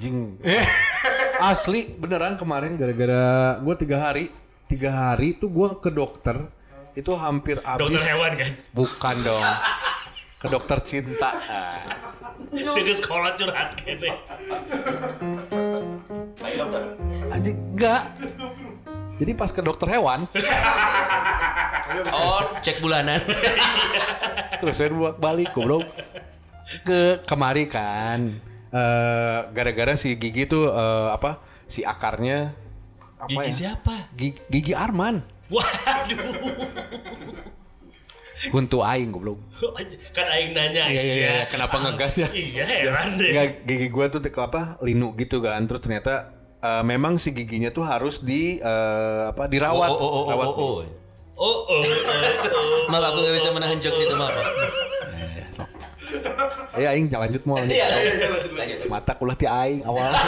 anjing. Asli beneran kemarin gara-gara gue tiga hari, tiga hari tuh gue ke dokter itu hampir habis. Dokter hewan kan? Bukan dong. Ke dokter cinta. Ah. Serius sekolah curhat kene. Anjing enggak. Jadi pas ke dokter hewan, Oh, cek bulanan. terus saya buat balik goblok ke kemari kan. Eh, gara-gara si Gigi tuh eh, apa? Si akarnya apa Gigi ya? siapa? Gigi, Gigi Arman. Waduh. Huntu aing goblok. kan aing nanya Iya iya iya, Aisyah. kenapa ngegas ya? Iya heran deh. Nggak, gigi gua tuh ke apa? Linu gitu kan. Terus ternyata eh, memang si giginya tuh harus di eh, apa? Oh, dirawat. oh, oh, oh, Rawat. oh, oh. Oh, oh, oh, oh. Maaf aku gak bisa menahan jokes itu maaf. Eh aing lanjut mau. Iya, lanjut, lanjut. Mata kulah ti aing awal.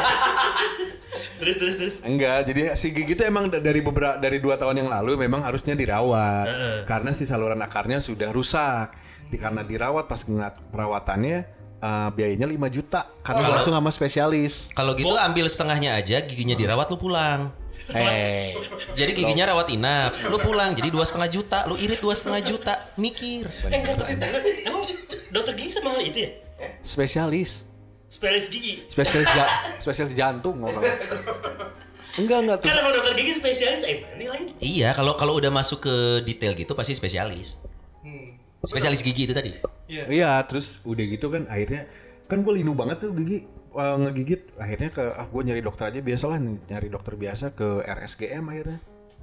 Terus terus terus. Enggak, jadi si gigi itu emang da- dari beberapa dari dua tahun yang lalu memang harusnya dirawat karena si saluran akarnya sudah rusak. Di, karena dirawat pas ngeliat perawatannya eh, biayanya 5 juta karena langsung sama spesialis. Kalau gitu ambil setengahnya aja, giginya dirawat lu pulang. Eh, Jadi giginya rawat inap, lu pulang jadi dua setengah juta, lu irit dua setengah juta, mikir. Eh enggak tapi emang dokter gigi semahal itu ya? spesialis. Spesialis gigi. Spesialis ja, spesialis jantung ngomong. Enggak enggak terus. emang dokter gigi spesialis eh ini lain. Iya, kalau kalau udah masuk ke detail gitu pasti spesialis. Spesialis gigi itu tadi. Iya, terus udah gitu kan akhirnya kan gue linu banget tuh gigi eh, ngegigit akhirnya ke ah gue nyari dokter aja biasalah nih nyari dokter biasa ke RSGM akhirnya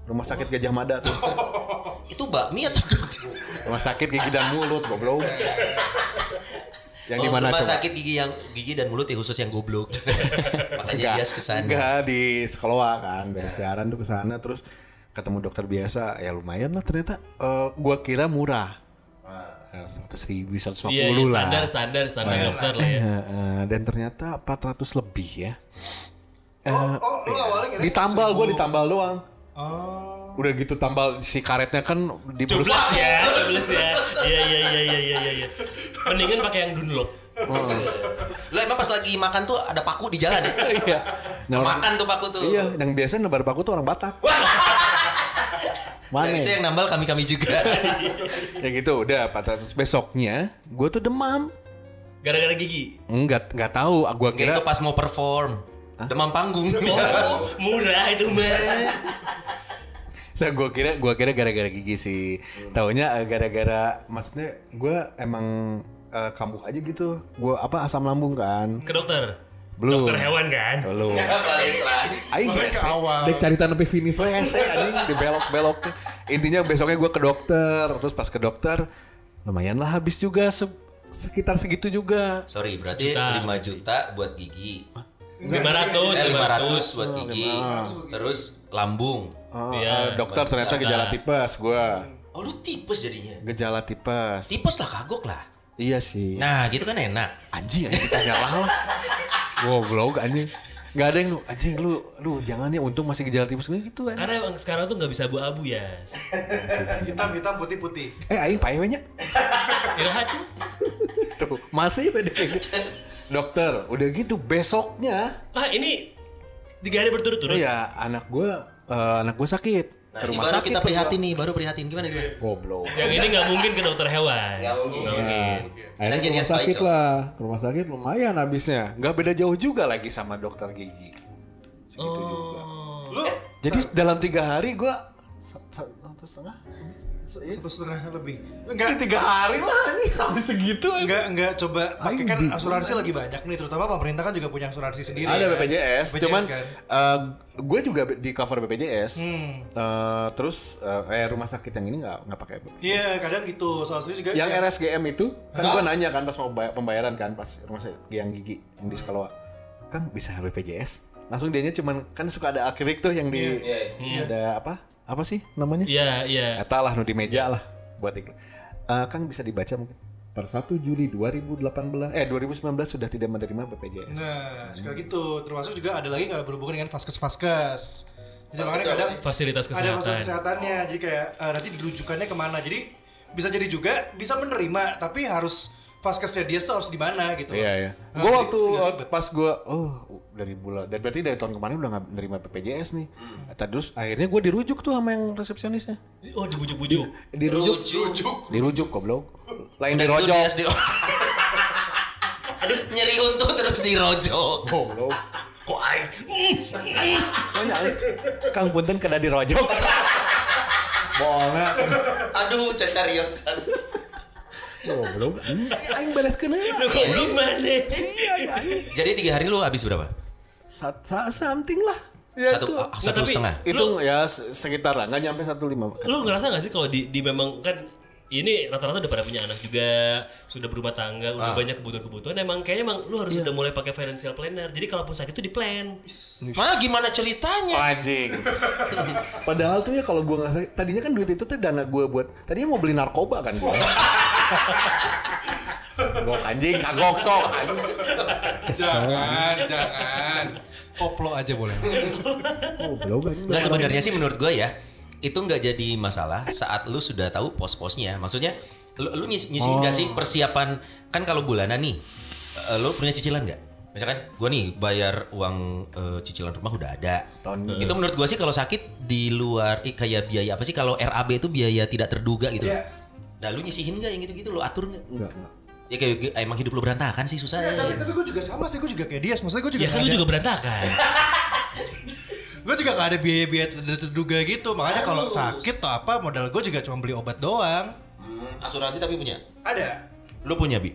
rumah sakit Gajah Mada tuh Itu bakmi atau rumah sakit gigi dan mulut goblok yang di Oh, mana rumah coba sakit gigi yang gigi dan mulut ya khusus yang goblok. Makanya dia ke sana. enggak di sekolah kan beres siaran tuh ke sana terus ketemu dokter biasa ya lumayan lah ternyata eh, gua kira murah seratus ribu seratus lima Iya, iya, puluh lah standar standar standar Oh, iya. dokter lah ya. Eh, eh, dan ternyata 400 lebih ya Eh, Oh, lu awalnya ngira ditambal gue 1000. ditambal doang Oh. Udah gitu tambal si karetnya kan di Coblos ya, ya. Iya iya iya iya iya iya. Mendingan pakai yang Dunlop. Lu emang pas lagi makan tuh ada paku di jalan ya? iya nah, orang- Makan tuh paku tuh. iya yang biasa nebar paku tuh orang Batak mana itu yang nambal kami-kami juga. ya gitu udah 400 besoknya gue tuh demam Gara-gara gigi. enggak nggak tahu gue Kira kira itu pas mau perform. Demam panggung. Oh, murah itu mah. Nah, gue kira gua kira gara-gara gigi sih. Taunya eh, gara-gara maksudnya gue emang eh, kambuh aja gitu. Gue apa asam lambung kan. Ke dokter. Belum. Dokter hewan kan. Belum. Balik lagi. Aing ke awal. Dek cari tanah finish lah hese anjing dibelok-belok. Intinya besoknya gue ke dokter, terus pas ke dokter lumayan lah habis juga se- sekitar segitu juga. Sorry, berarti Sejuta. 5 juta buat gigi. 500, Eh, 500. 500 buat gigi. Terus lambung. Oh, Iya, eh, dokter ternyata gejala tipes gue. Oh, lu tipes jadinya. Gejala tipes. Tipes lah kagok lah. Iya sih. Nah, gitu kan enak. anjing anjing kita lah goblok anjing nggak ada yang lu anjing lu lu jangan ya untung masih gejala tipes gue gitu kan Karena emang sekarang tuh nggak bisa abu-abu ya. Hitam hitam putih putih. eh aing pae we nya Iraha tuh. tuh masih gitu. dokter udah gitu besoknya Ah ini tiga hari berturut-turut. ya anak gue anak gue sakit. Nah, ke ini rumah baru sakit kita prihatin nih, baru prihatin. Gimana gimana? goblok. Yang ini nggak mungkin ke dokter hewan. Nggak mungkin. Nggak mungkin. akhirnya ke rumah sakit lah. Ke rumah sakit lumayan habisnya. Nggak beda jauh juga lagi sama dokter gigi. Segitu juga. Lu? Jadi dalam tiga hari gue satu setengah satu setengah lebih. Ini Enggak tiga hari lah nih sampai segitu enggak enggak coba pakai kan asuransi lagi banyak nih terutama pemerintah kan juga punya asuransi sendiri. Ada kan. BPJS, BPJS cuman kan. eh, gue juga di cover BPJS. Hmm. Eh, terus eh, eh, rumah sakit yang ini nggak nggak pakai. Iya, kadang gitu. Salah satu juga Yang ya, RSGM itu kan gue nanya kan pas mau bayar pembayaran kan pas rumah sakit yang gigi yang di sekolah. Kang bisa BPJS? Langsung dianya cuman kan suka ada akrilik tuh yang di ada apa? Apa sih namanya? Iya iya. Eta lah nu di meja lah buat iklan. Eh, Kang bisa dibaca mungkin. Per 1 Juli 2018 eh 2019 sudah tidak menerima BPJS. Nah, sekali gitu. Termasuk juga ada lagi kalau berhubungan dengan vaskes-vaskes. Jadi makanya kadang Fasilitas ada kesehatan. fasilitas kesehatannya. Jadi kayak eh, nanti dirujukannya ke mana. Jadi bisa jadi juga bisa menerima, tapi harus vaskesnya dia tuh harus di mana gitu. Iya iya. Nah, Gue jadi waktu juga waktu pas gue oh dari bulan dan berarti dari tahun kemarin udah nggak nerima BPJS nih. Terus akhirnya gue dirujuk tuh sama yang resepsionisnya. Oh dibujuk-bujuk. Dirujuk. Rujuk. Dirujuk goblok. Lain Udah dirojok. di- Nyeri untu terus dirojok. Goblok. Kok aing? Kang Punten kena dirojok. Bohongan. Aduh, cacariosan. Goblok. Aing beres kena Lu lah. kok gimana? Iya kan. Jadi tiga hari lu habis berapa? Sat, sa- something lah. Ya, Satu itu. satu tapi- setengah. itu ya se- sekitar lah, nggak nyampe satu lima. Lu ngerasa gak sih kalau di, di memang kan ini rata-rata udah pada punya anak juga, sudah berumah tangga, udah banyak kebutuhan-kebutuhan. Emang kayaknya emang lu harus udah mulai pakai financial planner. Jadi kalaupun sakit tuh di plan. Mah gimana ceritanya? Anjing. Padahal tuh ya kalau gua nggak sakit, tadinya kan duit itu tuh dana gua buat tadinya mau beli narkoba kan gua. Gok anjing, kagok sok. anjing. Jangan, jangan. Koplo aja boleh. Goblok anjing. Enggak sebenarnya sih menurut gue ya itu nggak jadi masalah saat lu sudah tahu pos-posnya. Maksudnya lu, lu nyis nyisi nggak sih persiapan kan kalau bulanan nih eh, lu punya cicilan nggak? Misalkan gue nih bayar uang eh, cicilan rumah udah ada. Tahun- Itu menurut gue sih kalau sakit di luar eh, kayak biaya apa sih kalau RAB itu biaya tidak terduga gitu. Iya. Nah lu nyisihin nggak yang gitu-gitu lu atur nggak? Enggak, enggak. Ya kayak emang hidup lu berantakan sih susah. Ya, tapi tapi gue juga sama sih, gue juga kayak dia. Maksudnya gue juga Ya kan lu juga berantakan. gue juga gak ada biaya-biaya ter- terduga gitu. Makanya kalau sakit atau apa, modal gue juga cuma beli obat doang. Hmm, asuransi tapi punya. Ada. Lu punya bi?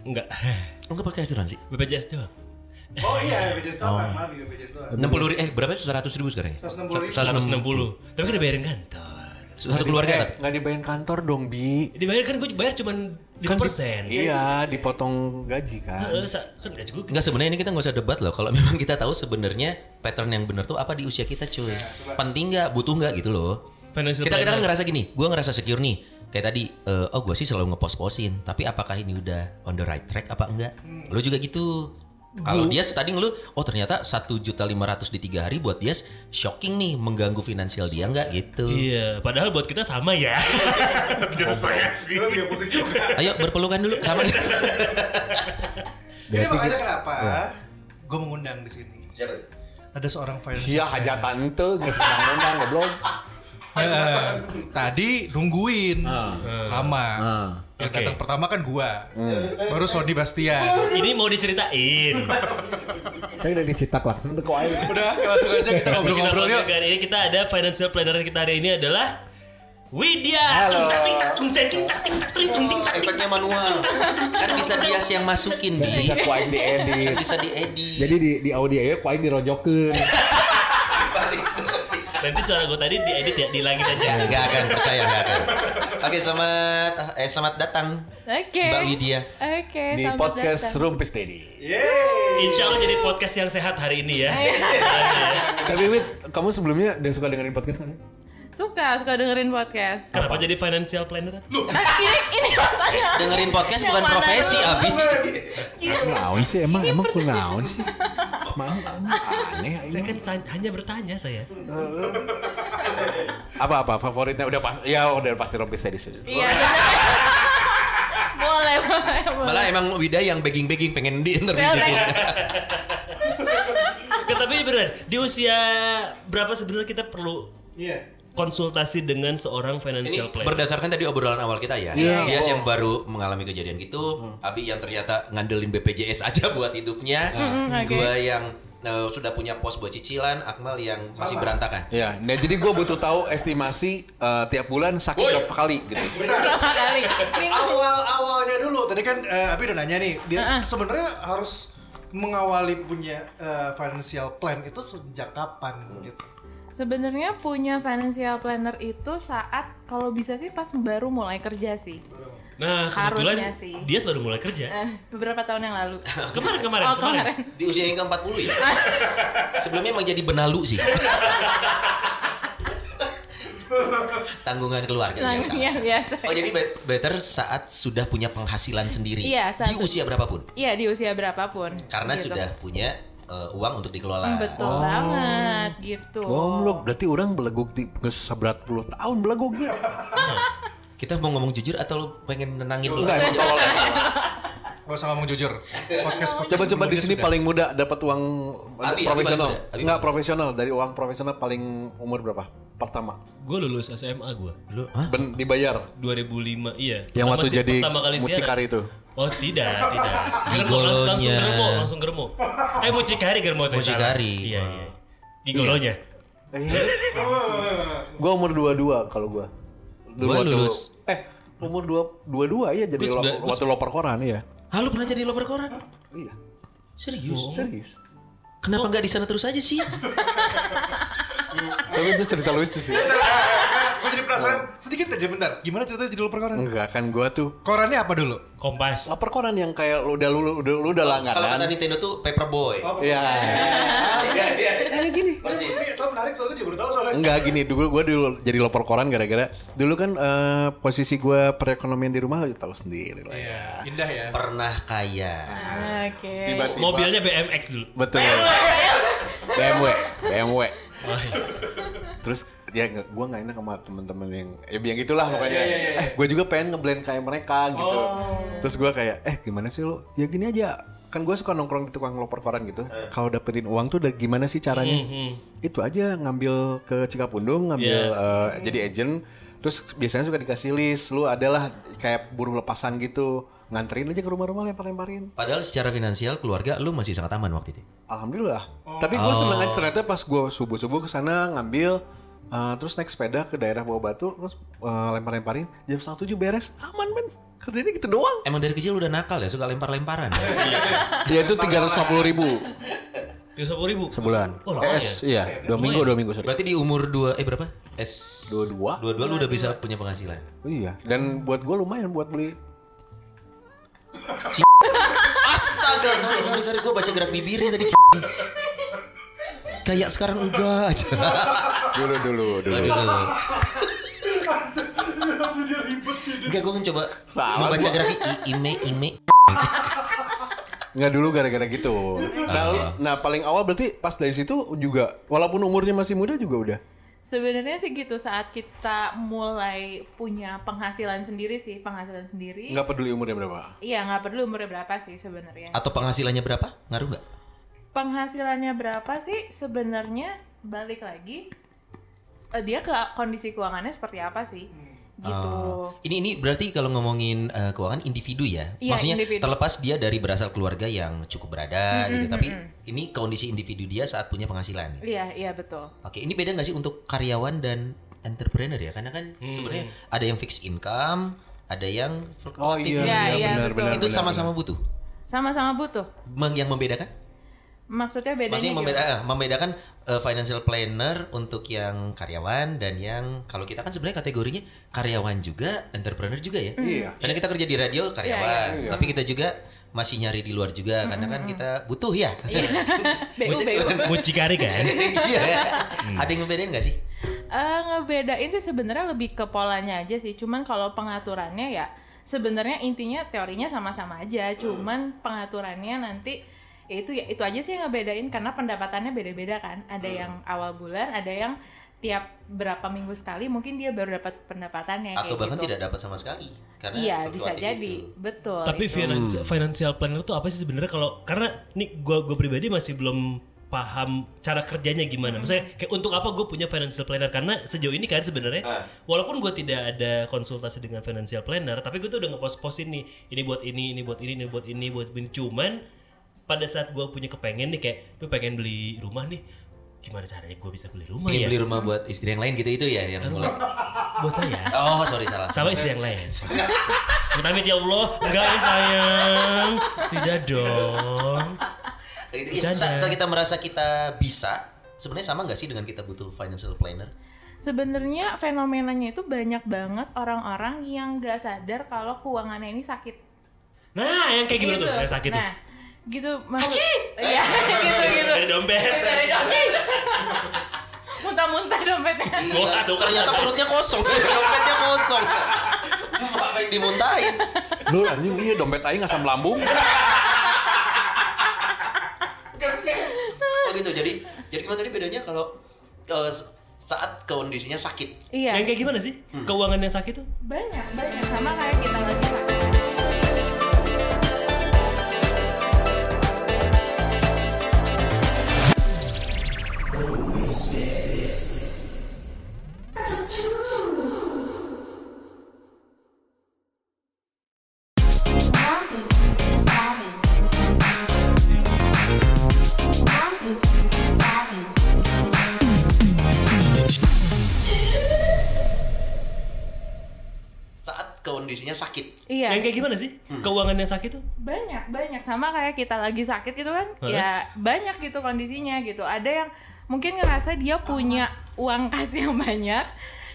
Enggak. Lu nggak pakai asuransi? BPJS doang. Oh iya, BPJS doang, oh. BPJS doang. Enam puluh eh berapa? Seratus ribu sekarang ya? 160 ribu. 160. Tapi kan dibayarin kantor. Satu keluarga Eh, tapi. nggak dibayar kantor dong, Bi. Dibayar kan gue bayar cuma 5%. Kan di- Iya, dipotong gaji kan. Kan gaji gue Enggak sebenarnya ini kita nggak usah debat loh. Kalau memang kita tahu sebenarnya pattern yang benar tuh apa di usia kita cuy. Penting nggak, butuh nggak gitu loh. financial Kita kita kan ngerasa gini, gue ngerasa secure nih. Kayak tadi, eh, oh gue sih selalu ngepost-postin. Tapi apakah ini udah on the right track apa enggak? Lu juga gitu. Kalau dia tadi ngeluh, oh ternyata satu juta lima ratus di tiga hari buat dia shocking nih, mengganggu finansial dia nggak gitu. Iya, padahal buat kita sama ya. Ayo berpelukan dulu sama. Ini makanya kenapa gue mengundang di sini. Ada seorang financial Sia hajatan itu nggak sedang ngundang goblok. Eh, tadi nungguin lama. Yang Oke. datang pertama kan gua, baru Sony Bastian. Ini mau diceritain. Saya udah dicitak langsung tuh kok. Udah langsung aja kita ngobrol-ngobrol yuk. Ini kita ada financial planner kita hari ini adalah Widya. Halo. Efeknya manual. Kan bisa dia yang masukin bisa di. ku aing diedit. Bisa diedit. Jadi di di audio aja ku aing dirojokeun. Nanti suara gue tadi diedit ya, dilangit aja. Enggak akan percaya enggak akan. Oke, selamat eh selamat datang Oke. Mbak Widya. Oke, Di selamat podcast datang. Rumpis Dedi. Insya Allah jadi podcast yang sehat hari ini ya. Tapi Wit, kamu sebelumnya udah suka dengerin podcast nggak sih? Suka, suka dengerin podcast. Kenapa jadi financial planner? Nah, ini ini makanya. Dengerin podcast bukan profesi? Abi. Naon sih emang emang ku naon sih? Semangat aneh Saya kan hanya bertanya saya. Apa apa favoritnya udah pas ya udah pasti Rumpis Dedi sih. Iya. benar. boleh, boleh, boleh. Malah emang Wida yang begging-begging pengen di interview Iya, di sini. Tapi beneran di usia berapa sebenarnya kita perlu Iya. Konsultasi dengan seorang Ini financial planner? berdasarkan tadi obrolan awal kita ya. Iya. Dia yang baru mengalami kejadian gitu, Abi yang ternyata ngandelin BPJS aja buat hidupnya. oke. Gua yang eh, sudah punya pos buat cicilan, Akmal yang masih berantakan. Ya, nah jadi gue butuh tahu estimasi eh, tiap bulan sakit Woi. berapa kali gitu. Berapa kali? Awal awalnya dulu. Tadi kan eh, Abi udah nanya nih, dia sebenarnya harus mengawali punya eh, financial plan itu sejak kapan gitu. Sebenarnya punya financial planner itu saat kalau bisa sih pas baru mulai kerja sih. Nah, kebetulan Harusnya sih. dia baru mulai kerja. Eh, beberapa tahun yang lalu. Kemarin kemarin Oh, kemarin. kemarin. Di usia yang ke-40 ya? Sebelumnya emang jadi benalu sih. Tanggungan keluarga biasa. Iya, biasa. Oh jadi be- better saat sudah punya penghasilan sendiri Iya, saat- di usia berapapun Iya, di usia berapapun. karena Gitu. sudah punya eh, uang untuk dikelola. Betul banget gitu. Goblok, berarti orang beleguk di geus 90 tahun beleguknya. Kita mau ngomong jujur atau lu pengen nenangin lu? Enggak. Gak usah ngomong jujur. Podcast podcast Coba-coba di sebelumnya sini sudah. paling muda dapat uang Abi, profesional. Abi Enggak profesional dari uang profesional paling umur berapa? Pertama. Gue lulus SMA gue. Lu, hah? Ben, dibayar 2005 iya. yang Pertama waktu jadi pertama kali siaran. mucikari itu. Oh tidak, tidak. Germo, langsung, langsung Gigolonya. germo, langsung germo. Eh mucikari germo tuh. Mucikari. Iya, iya. Gigolonya. Gua umur 22 kalau gua. Dulu Gua waktu- lulus. Eh, umur 2 22 ya jadi Gua lo, waktu loper koran ya. Ah, lu pernah jadi loper koran? Iya, Serius? serius. Kenapa nggak di sana terus aja sih? Tapi itu cerita lucu sih. Gue jadi penasaran sedikit aja bentar. Gimana ceritanya jadi loper koran? Enggak kan gua tuh Korannya apa dulu? Kompas. loper koran yang kayak lu udah lu udah lu udah Kalau kata langganan. Nintendo tuh Paperboy. Iya. Kayak gini. Ini soal menarik soalnya juga baru tahu soalnya. Enggak gini, dulu gue dulu jadi loper koran gara-gara dulu kan eh, posisi gue perekonomian di rumah lu tahu sendiri lah ya. Indah ya. Pernah kaya. Oke. Tiba-tiba. Mobilnya BMX dulu. Betul. BMW, BMW. Oh, iya. Terus ya gue nggak enak sama temen-temen yang ya yang gitulah pokoknya. Eh gue juga pengen ngeblend kayak mereka gitu. Terus gue kayak eh gimana sih lu? Ya gini aja. Kan gue suka nongkrong di tukang loper koran gitu. Kalau dapetin uang tuh udah gimana sih caranya? Itu aja ngambil ke Cikapundung, ngambil eh, jadi agent. Terus biasanya suka dikasih list. Lu adalah kayak buruh lepasan gitu. Nganterin aja ke rumah-rumah lempar-lemparin. Padahal secara finansial keluarga lu masih sangat aman waktu itu. Alhamdulillah. Tapi gue seneng aja ternyata pas gue subuh subuh ke sana ngambil uh, terus naik sepeda ke daerah bawah batu terus uh, lempar-lemparin jam setengah tujuh beres aman men kerjanya gitu doang. Emang dari kecil udah nakal ya, suka lempar-lemparan. Ya itu tiga ratus ribu Tiga puluh ribu. sebulan. Oh, eh, S, iya dua minggu dua minggu sorry. Berarti di umur 2 eh berapa? S Dua-dua. Dua-dua lu udah bisa punya penghasilan. Iya. Dan buat gue lumayan buat beli. Astaga, sorry sorry sorry gua baca gerak bibirnya tadi. Kayak sekarang enggak aja. Dulu dulu dulu. Aduh, aduh. Enggak, gue coba Salah membaca gua. gerak i, ime ime. Nggak dulu gara-gara gitu. Nah, lu- nah paling awal berarti pas dari situ juga walaupun umurnya masih muda juga udah. Sebenarnya sih gitu saat kita mulai punya penghasilan sendiri sih, penghasilan sendiri. Nggak peduli umurnya berapa. Iya, nggak peduli umurnya berapa sih sebenarnya. Atau penghasilannya berapa? Ngaruh nggak? Penghasilannya berapa sih sebenarnya balik lagi eh, dia ke kondisi keuangannya seperti apa sih? Gitu. Oh. Ini ini berarti kalau ngomongin eh, keuangan individu ya. Iya, Maksudnya individu. terlepas dia dari berasal keluarga yang cukup berada gitu, tapi ini kondisi individu dia saat punya penghasilan. Iya, iya betul. Oke, ini beda nggak sih untuk karyawan dan entrepreneur ya? Karena kan sebenarnya ada yang fixed income, ada yang Oh fluktuatif. iya, Iya, iya, iya, benar betul. benar. itu benar, sama-sama butuh. Sama-sama butuh. Yang membedakan? Maksudnya bedanya Maksudnya gimana? membeda, ah, membedakan eh, financial planner untuk yang karyawan dan yang kalau kita kan sebenarnya kategorinya karyawan juga, entrepreneur juga ya. Iya. Karena kita kerja di radio karyawan, Iya, iya. tapi kita juga masih nyari di luar juga karena kan kita butuh ya. BU. Mucikari kan? Iya. Ada yang membedain nggak sih? Eh, ngebedain sih sebenarnya lebih ke polanya aja sih. Cuman kalau pengaturannya ya sebenarnya intinya teorinya sama-sama aja. Cuman pengaturannya nanti ya itu ya itu aja sih yang ngebedain karena pendapatannya beda-beda kan. Ada yang awal bulan, ada yang tiap berapa minggu sekali mungkin dia baru dapat pendapatannya Atau kayak bahkan gitu. tidak dapat sama sekali? Karena Iya, bisa jadi. itu. Betul. Tapi itu. finance- financial planner tuh apa sih sebenarnya kalau karena nih gua gua pribadi masih belum paham cara kerjanya gimana. Maksudnya kayak untuk apa gue punya financial planner karena sejauh ini kan sebenarnya walaupun gue tidak ada konsultasi dengan financial planner, tapi gue tuh udah ngepost-postin nih ini buat ini, ini buat ini, ini buat ini, buat ini. Cuman pada saat gue punya kepengen nih kayak gue pengen beli rumah nih, gimana caranya gue bisa beli rumah Ingin ya? beli rumah buat istri yang lain gitu itu ya yang mulai. Buat saya. Oh sorry salah. sama istri yang lain. Amit ya Allah, enggak ya sayang, tidak dong. Itu, ya, Bercanda. saat, kita merasa kita bisa, sebenarnya sama nggak sih dengan kita butuh financial planner? Sebenarnya fenomenanya itu banyak banget orang-orang yang nggak sadar kalau keuangannya ini sakit. Nah, yang kayak gimana tuh? Yang sakit tuh. Gitu maksud Iya, gitu gitu. Dari dompet. Dari dompet. Muntah-muntah dompetnya. Wah, tuh kan ternyata perutnya kosong, dompetnya kosong. Apa yang dimuntahin? Lu anjing iya dompet aing asam lambung. Oh gitu. Jadi jadi gimana tadi bedanya kalau eh, saat kondisinya sakit. Iya. Yang kayak gimana sih? Keuangannya sakit tuh? Banyak, banyak sama kayak kita lagi sakit. Kondisinya sakit. Iya. Yang kayak gimana sih? Keuangannya sakit tuh? banyak banyak sama kayak kita lagi sakit gitu kan Hah? ya banyak gitu kondisinya gitu ada yang mungkin ngerasa dia punya uang kas yang banyak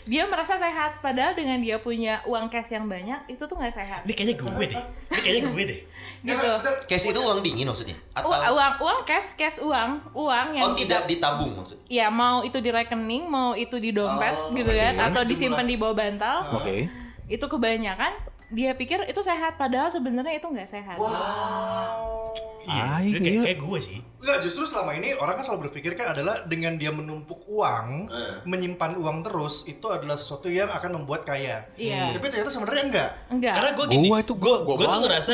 dia merasa sehat padahal dengan dia punya uang cash yang banyak itu tuh nggak sehat Ini kayaknya gue deh. Ini kayaknya gue deh. gitu Cash itu uang dingin maksudnya? Atau U- uang uang cash cash uang uang yang oh tidak ditabung maksudnya? ya mau itu di rekening mau itu di dompet Oh, gitu kan atau disimpan di bawah bantal Oke. itu kebanyakan dia pikir itu sehat padahal sebenarnya itu nggak sehat Ah, Iya, iya. kayak, kayak gue sih. Enggak, justru selama ini orang kan selalu berpikir kan adalah dengan dia menumpuk uang, menyimpan uang terus itu adalah sesuatu yang akan membuat kaya. Iya. Tapi ternyata sebenarnya enggak. enggak Karena gue gini, Gua itu gua- gua gue tuh ngerasa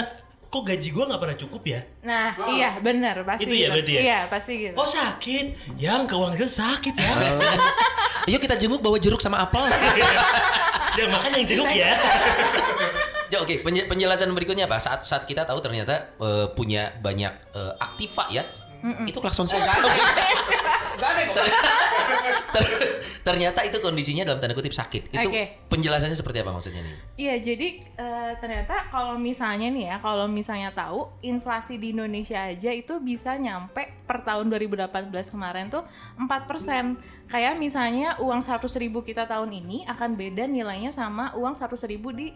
kok gaji gue nggak pernah cukup ya? Nah, iya benar pasti. Itu ya gitu. berarti ya? Iya, pasti gitu. Oh sakit, yang keuangan kita sakit ya. Yuk kita jenguk bawa jeruk sama apel. ya makan yang jenguk ya. Ya oke, penje- penjelasan berikutnya apa? Saat saat kita tahu ternyata eh, punya banyak eh, aktiva ya. Itu klakson saya nggak ada. Ter- ternyata itu kondisinya dalam tanda kutip sakit. Itu Oke. penjelasannya seperti apa maksudnya nih? Iya, jadi eh, ternyata kalau misalnya nih ya, kalau misalnya tahu inflasi di Indonesia aja itu bisa nyampe per tahun 2018 kemarin tuh 4%. Kayak misalnya uang 100.000 ribu kita tahun ini akan beda nilainya sama uang 100.000 ribu di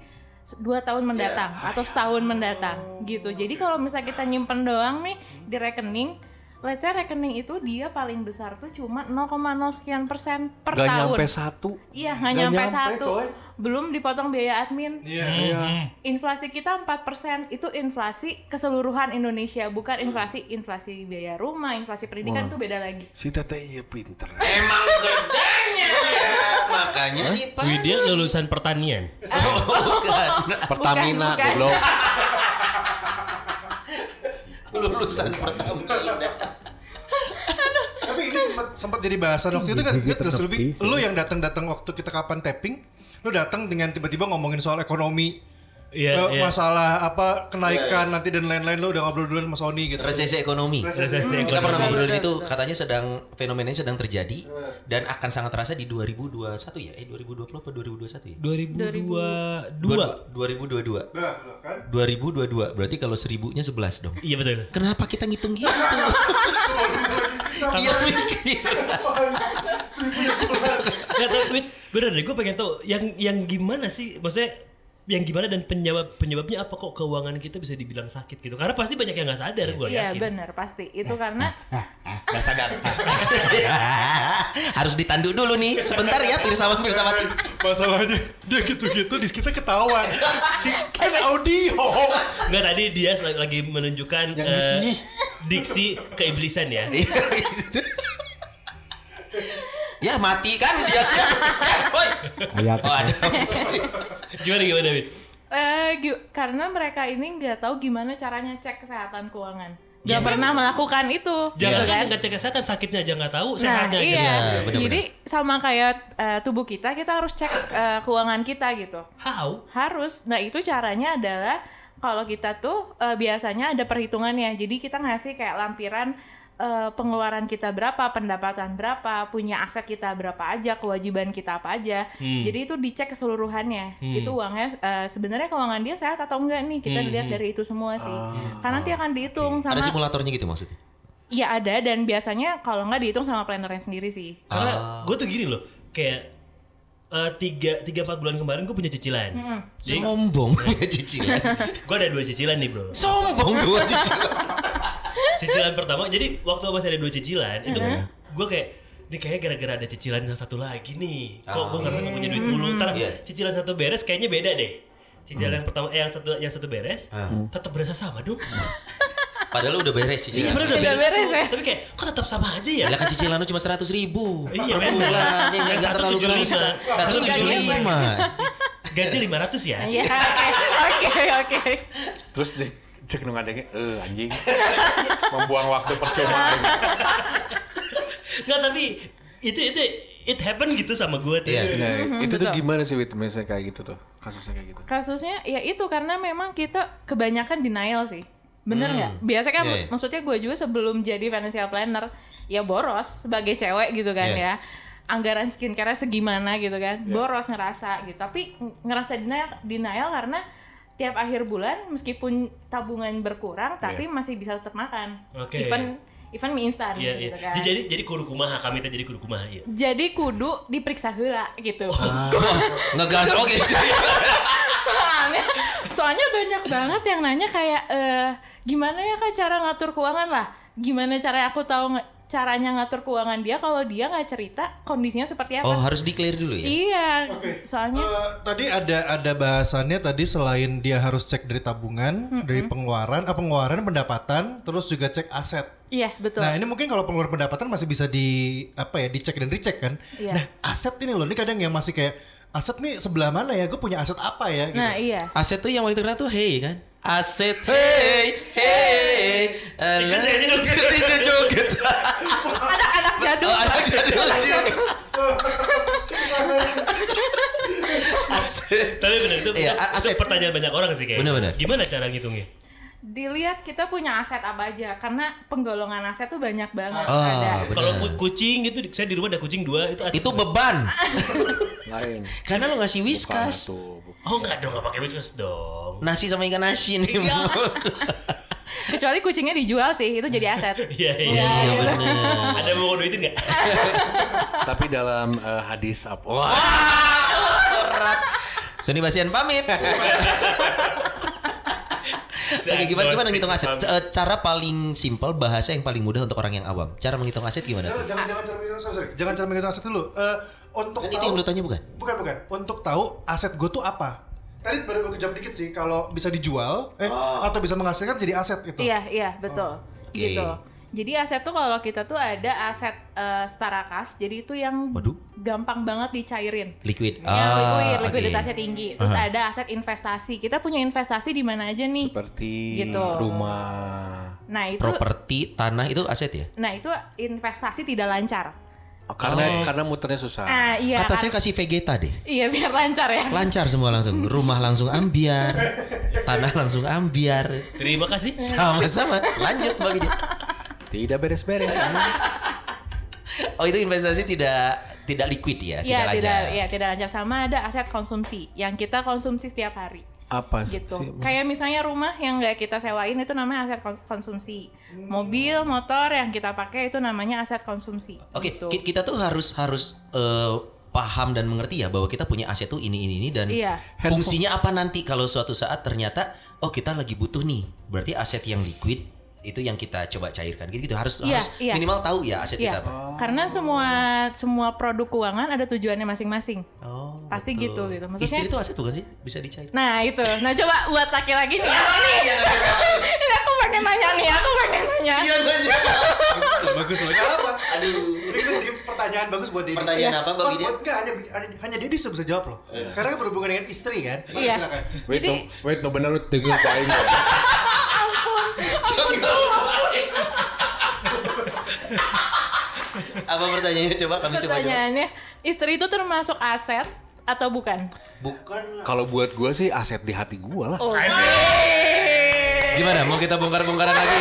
dua tahun mendatang atau setahun mendatang gitu. Jadi kalau misalnya kita nyimpen doang nih di rekening, let's say rekening itu dia paling besar tuh cuma 0,0 sekian persen per Gak tahun. nyampe satu. Iya, nggak nyampe, nyampe, satu. coy. Belum dipotong biaya admin. Iya. Iya. Inflasi kita 4%, itu inflasi keseluruhan Indonesia, bukan inflasi inflasi biaya rumah, inflasi pendidikan itu beda lagi. Si Tete iya pinter. Emang kerjanya makanya nih Pak. Widya lulusan pertanian. Bukan. Pertamina bukan. goblok. Lulusan Pertamina. Tapi ini sempat sempat jadi bahasan waktu itu kan terus lebih lu yang datang-datang waktu kita kapan tapping, lu datang dengan tiba-tiba ngomongin soal ekonomi. Iya, eh, iya. masalah apa kenaikan nanti dan lain-lain lu udah ngobrol duluan sama Sony gitu. Resesi ekonomi. Resesi Kita ekonomi. pernah ngobrolin Betul, itu betul. katanya sedang fenomenanya sedang terjadi dan akan sangat terasa di 2021 ya? Eh 2020 apa 2021 ya? 2022. 2022. Nah, kan? 2022. Berarti kalau seribunya 11 dong. Iya betul. Kenapa kita ngitung gitu? Dia mikir. Nggak tahu, Wid, bener deh, gue pengen tahu yang yang gimana sih, maksudnya yang gimana dan penyebab penyebabnya apa kok keuangan kita bisa dibilang sakit gitu? Karena pasti banyak yang nggak sadar gue Iya, yakin. benar pasti. Itu karena Gak sadar. Harus ditandu dulu nih. Sebentar ya Pirsawan Pirsawati. Masalahnya dia gitu-gitu di kita ketawa. Di kan audio. Nggak tadi dia lagi, lagi menunjukkan Yang eh, sini. diksi keiblisan ya. ya mati kan dia sih. Yes, boy. Ayat. Oh, ada. Gimana gimana, Wid? eh, gi- karena mereka ini nggak tahu gimana caranya cek kesehatan keuangan. Ya, Gak pernah melakukan itu, Jangan gitu kan? kan nggak cek kesehatan, sakitnya aja nggak tahu, Nah, sehatnya aja. iya. Ya. Jadi sama kayak eh, tubuh kita, kita harus cek eh, keuangan kita gitu. How? Harus. Nah, itu caranya adalah kalau kita tuh eh, biasanya ada perhitungannya. Jadi kita ngasih kayak lampiran eh, pengeluaran kita berapa, pendapatan berapa, punya aset kita berapa aja, kewajiban kita apa aja. Hmm. Jadi itu dicek keseluruhannya. Itu uangnya eh, sebenarnya keuangan dia sehat atau enggak nih. Kita Hmm, lihat dari itu semua sih. Karena nanti akan dihitung sama Ada simulatornya gitu maksudnya. Iya ada dan biasanya kalau nggak dihitung sama plannernya sendiri sih. Karena gue tuh gini loh, kayak eh, tiga tiga empat bulan kemarin gue punya cicilan. Jadi Sombong punya cicilan. gue ada dua cicilan nih bro. Sombong dua cicilan. Cicilan pertama, jadi waktu masih ada dua cicilan itu gue kayak ini kayaknya gara-gara ada cicilan yang satu lagi nih. Kok gue ngerasa gak punya duit mulu. Ntar Iya. cicilan satu beres kayaknya beda deh. Cicilan yang pertama, eh yang satu yang satu beres, tetap berasa sama dong. Padahal udah beres Iya, cicilan. padahal udah Udah beres, beres ya? Tapi kayak kok tetap sama aja ya? Lah kan cicilan lu cuma 100 ribu. Iya, Per bulan. Ya, Yang nggak satu terlalu 75. keras. Satu 175. Gaji 500 ya? Iya, oke, oke, oke. Terus cek, nung adanya, eh anjing. Membuang waktu percuma. Nggak, tapi itu itu it happen gitu sama gue tuh. Iya. Nah, itu tuh betul. gimana sih Wit, misalnya kayak gitu tuh? Kasusnya kayak gitu. Kasusnya ya itu karena memang kita kebanyakan denial sih. Bener nggak? Biasa kan Iya, iya. maksudnya gue juga sebelum jadi financial planner ya boros sebagai cewek gitu kan Iya. ya. Anggaran skincare segimana gitu kan. Boros ngerasa gitu. Tapi ng- ngerasa denial, denial karena tiap akhir bulan meskipun tabungan berkurang tapi masih bisa tetap makan. Oke. Even even mie instan Iya, iya. gitu kan. Jadi jadi kudu kumaha kami teh jadi kudu kumaha iya. Jadi kudu diperiksa heula gitu. Wah, ngegas oke sih. soalnya soalnya banyak banget yang nanya kayak eh gimana ya kak cara ngatur keuangan lah gimana cara aku tahu caranya ngatur keuangan dia kalau dia nggak cerita kondisinya seperti apa Oh, harus di-clear dulu ya? iya Oke. soalnya Eh, tadi ada ada bahasannya tadi selain dia harus cek dari tabungan, dari pengeluaran, apa pengeluaran pendapatan, terus juga cek aset. iya betul Nah ini mungkin kalau pengeluaran pendapatan masih bisa di apa ya dicek dan dicek kan. Iya. Nah aset ini loh, ini kadang yang masih kayak aset nih sebelah mana ya? Gue punya aset apa ya? Gitu. nah iya Aset tuh yang paling terkenal tuh hey kan? Aset hey hey. Alah, Tidak joget. anak-anak jadul Oh, anak jadul. Tapi benar itu, Iya, itu- pertanyaan banyak orang sih kayaknya. Bener-bener. Gimana cara ngitungnya? Dilihat kita punya aset apa aja karena penggolongan aset tuh banyak banget Oh, ada. Kalau ku- kucing gitu, saya di rumah ada kucing dua itu aset Itu beban. Lain. Karena lo ngasih whiskas. Oh enggak dong, enggak pakai whiskas dong. Nasi sama ikan nasi nih. Iya. kecuali kucingnya dijual sih itu jadi aset Iya, iya. Iya bener. Ada yang mau duitin enggak? Tapi dalam eh, hadis apa? Wah, Sony Basian pamit. Oke, gimana gimana ngitung aset? C- eh, Cara paling simpel, bahasa yang paling mudah untuk orang yang awam. Cara menghitung aset gimana? Jangan tuh? jangan jangan cara menghitung sorry. Jangan cara menghitung aset dulu. Eh, untuk Kan itu tahu- yang lu tanya bukan? Bukan bukan. Untuk tahu aset gue tuh apa. Tadi baru gue jawab dikit sih. Kalau bisa dijual, eh atau bisa menghasilkan jadi aset itu. Iya, iya, betul. Oke. Gitu. Jadi aset tuh kalau kita tuh ada aset eh, setara kas, jadi itu yang Waduh. gampang banget dicairin. Liquid. Ya, Ah, liquid, likuiditasnya tinggi. Terus ada aset investasi. Kita punya investasi di mana aja nih? seperti Gitu. rumah. Nah, itu Properti, tanah itu aset ya? Nah, itu investasi tidak lancar. Oh, karena karena muternya susah. Ah, iya. Kata saya kan- kasih Vegeta deh. Iya, biar lancar ya. Lancar semua langsung. Rumah langsung ambiar. Tanah langsung ambiar. Terima kasih. Sama-sama. Lanjut Mbak Widya. Tidak beres-beres. Oh itu investasi tidak tidak liquid ya, Iya, tidak lancar. tidak ya, tidak lancar sama ada aset konsumsi yang kita konsumsi setiap hari. Apa sih? gitu. Kayak misalnya rumah yang nggak kita sewain itu namanya aset kon- konsumsi. Mobil, motor yang kita pakai itu namanya aset konsumsi. Oke, gitu. ki- kita tuh harus harus eh, paham dan mengerti ya bahwa kita punya aset tuh ini ini ini dan Iya. fungsinya apa nanti kalau suatu saat ternyata oh kita lagi butuh nih. Berarti aset yang liquid itu yang kita coba cairkan gitu gitu harus Iya, harus iya. minimal tahu ya aset kita Iya, apa. karena semua semua produk keuangan ada tujuannya masing-masing. Oh, Pasti gitu gitu. Maksudnya Istri itu aset bukan sih? Bisa dicair. Nah itu, nah coba buat laki-laki nih, ini, ini aku pengen nanya nih, aku pengen nanya. Iya nanya. bagus bagus loh. Kenapa? Aduh. Ini pertanyaan bagus buat Dedis. Pertanyaan apa, Bang buat- Enggak, hanya, hanya, Dedis yang bisa jawab loh. Karena kan berhubungan dengan istri kan. Iya. silakan. Wait, no, wait, no benar tegur kok aing. ya. Apa pertanyaannya coba kami coba jawab. Pertanyaannya, istri itu termasuk aset atau bukan? Bukan. Kalau buat gua sih aset di hati gua lah. Oh, Gimana? Mau kita bongkar-bongkaran lagi?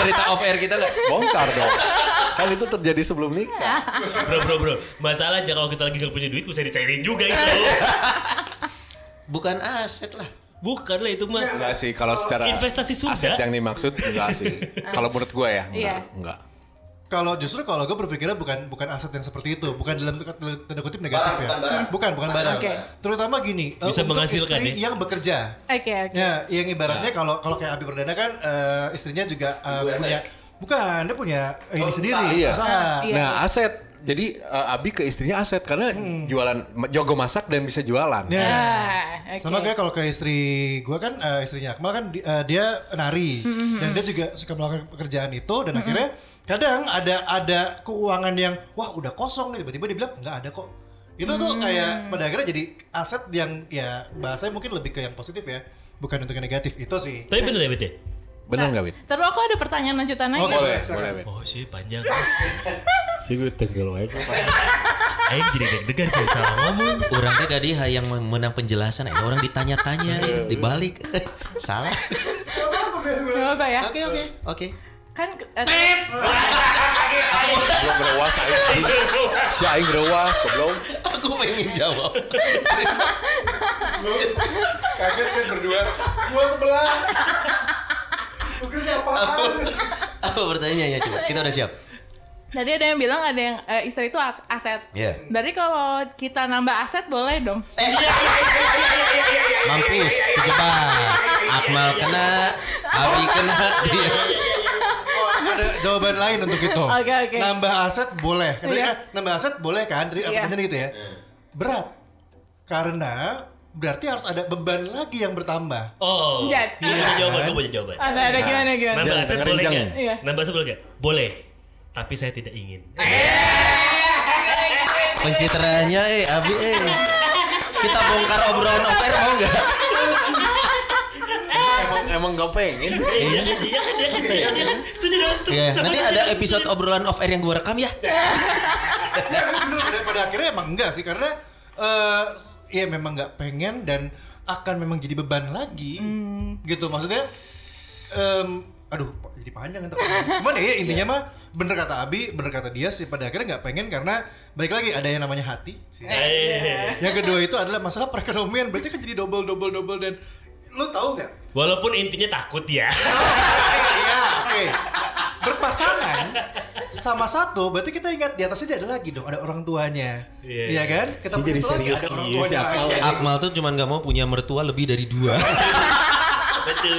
Cerita off air kita nggak? Bongkar dong. Kan itu terjadi sebelum nikah. Bro, bro, bro. Masalahnya kalau kita lagi gak punya duit bisa dicairin juga itu. Bukan aset lah. Bukan lah itu mah. Enggak sih kalau secara Investasi sudah. aset yang dimaksud enggak sih. Kalau menurut gua ya, enggak, Iya. enggak. Kalau justru kalau gue berpikirnya bukan bukan aset yang seperti itu, bukan dalam tanda kutip negatif Barang, ya. bukan barang. Bukan, bukan barang. Oke. Terutama gini, eh, Bisa untuk menghasilkan istri ya? yang bekerja. Oke oke. Ya, yang ibaratnya kalau kalau kayak Abi Perdana kan eh, istrinya juga eh, Ibu punya bukan, dia punya eh, ini sendiri, Iya. usaha. Iya. Nah, aset jadi eh, Abi ke istrinya aset karena jualan jago masak dan bisa jualan. Ya. Ah, oke. Sama kayak kalau ke istri gue kan eh, istrinya Akmal kan di- eh, dia nari dan dia juga suka melakukan pekerjaan itu dan akhirnya kadang ada ada keuangan yang wah udah kosong nih tiba-tiba dia bilang nggak ada kok. Itu tuh kayak pada akhirnya jadi aset yang ya bahasanya mungkin lebih ke yang positif ya, bukan untuk yang negatif itu sih. Tapi bener ya Bet ya? Bener nggak Wit? Terus aku ada pertanyaan lanjutan lagi. Oke. Boleh, boleh Wit. Oh sih panjang. Si gue tenggel wae. Aing jadi deg-degan sih salah ngomong. Orang teh gadi yang menang penjelasan, eh, orang ditanya-tanya, eh, dibalik, salah. Ya? Oke oke oke. Kan eh, Belum gerewas aing. Si aing gerewas goblok. Aku pengen jawab. Kaget kan berdua. Gua sebelah. Apaan? Apa pertanyaannya coba? Kita udah siap. tadi ada yang bilang ada yang eh, istri itu as- aset. Iya. Berarti kalau kita nambah aset boleh dong. Mampus, kejebak. Akmal kena, Abi kena, dia. Oh, ada jawaban lain untuk itu. Oke, oke. Nambah aset boleh. Katanya Iya. kan, nambah aset boleh kan? Dari Iya. apa gitu ya. Berat. Karena berarti harus ada beban lagi yang bertambah. Oh. Jadi. Gue punya jawaban, gue punya jawaban. Ada ada gimana gimana? Nambah aset boleh nggak? Iya. Nambah aset boleh nggak? Boleh. Tapi saya tidak ingin. Pencitraannya eh Abi eh. Kita bongkar obrolan off air mau nggak? Emang emang gak pengen sih. Iya, iya kan, iya kan, iya kan, iya kan. Setuju dong. Iya, nanti ada episode obrolan off air yang gue rekam ya. Ya, bener, pada, pada akhirnya emang enggak sih karena eh ya memang nggak pengen dan akan memang jadi beban lagi. Gitu maksudnya em, aduh jadi panjang ntar. cuman ya intinya mah bener kata Abi bener kata dia sih pada akhirnya nggak pengen karena balik lagi ada yang namanya hati Eh, yang kedua itu adalah masalah perekonomian berarti kan jadi double double double dan lu tahu nggak Walaupun intinya takut ya. Iya, oke. Berpasangan sama satu, berarti kita ingat di atasnya ada lagi dong, ada orang tuanya. Iya, Iya kan? Kita Si jadi putus lagi, serius ada orang tuanya si Akmal. lagi. Akmal tuh cuman nggak mau punya mertua lebih dari dua. Betul.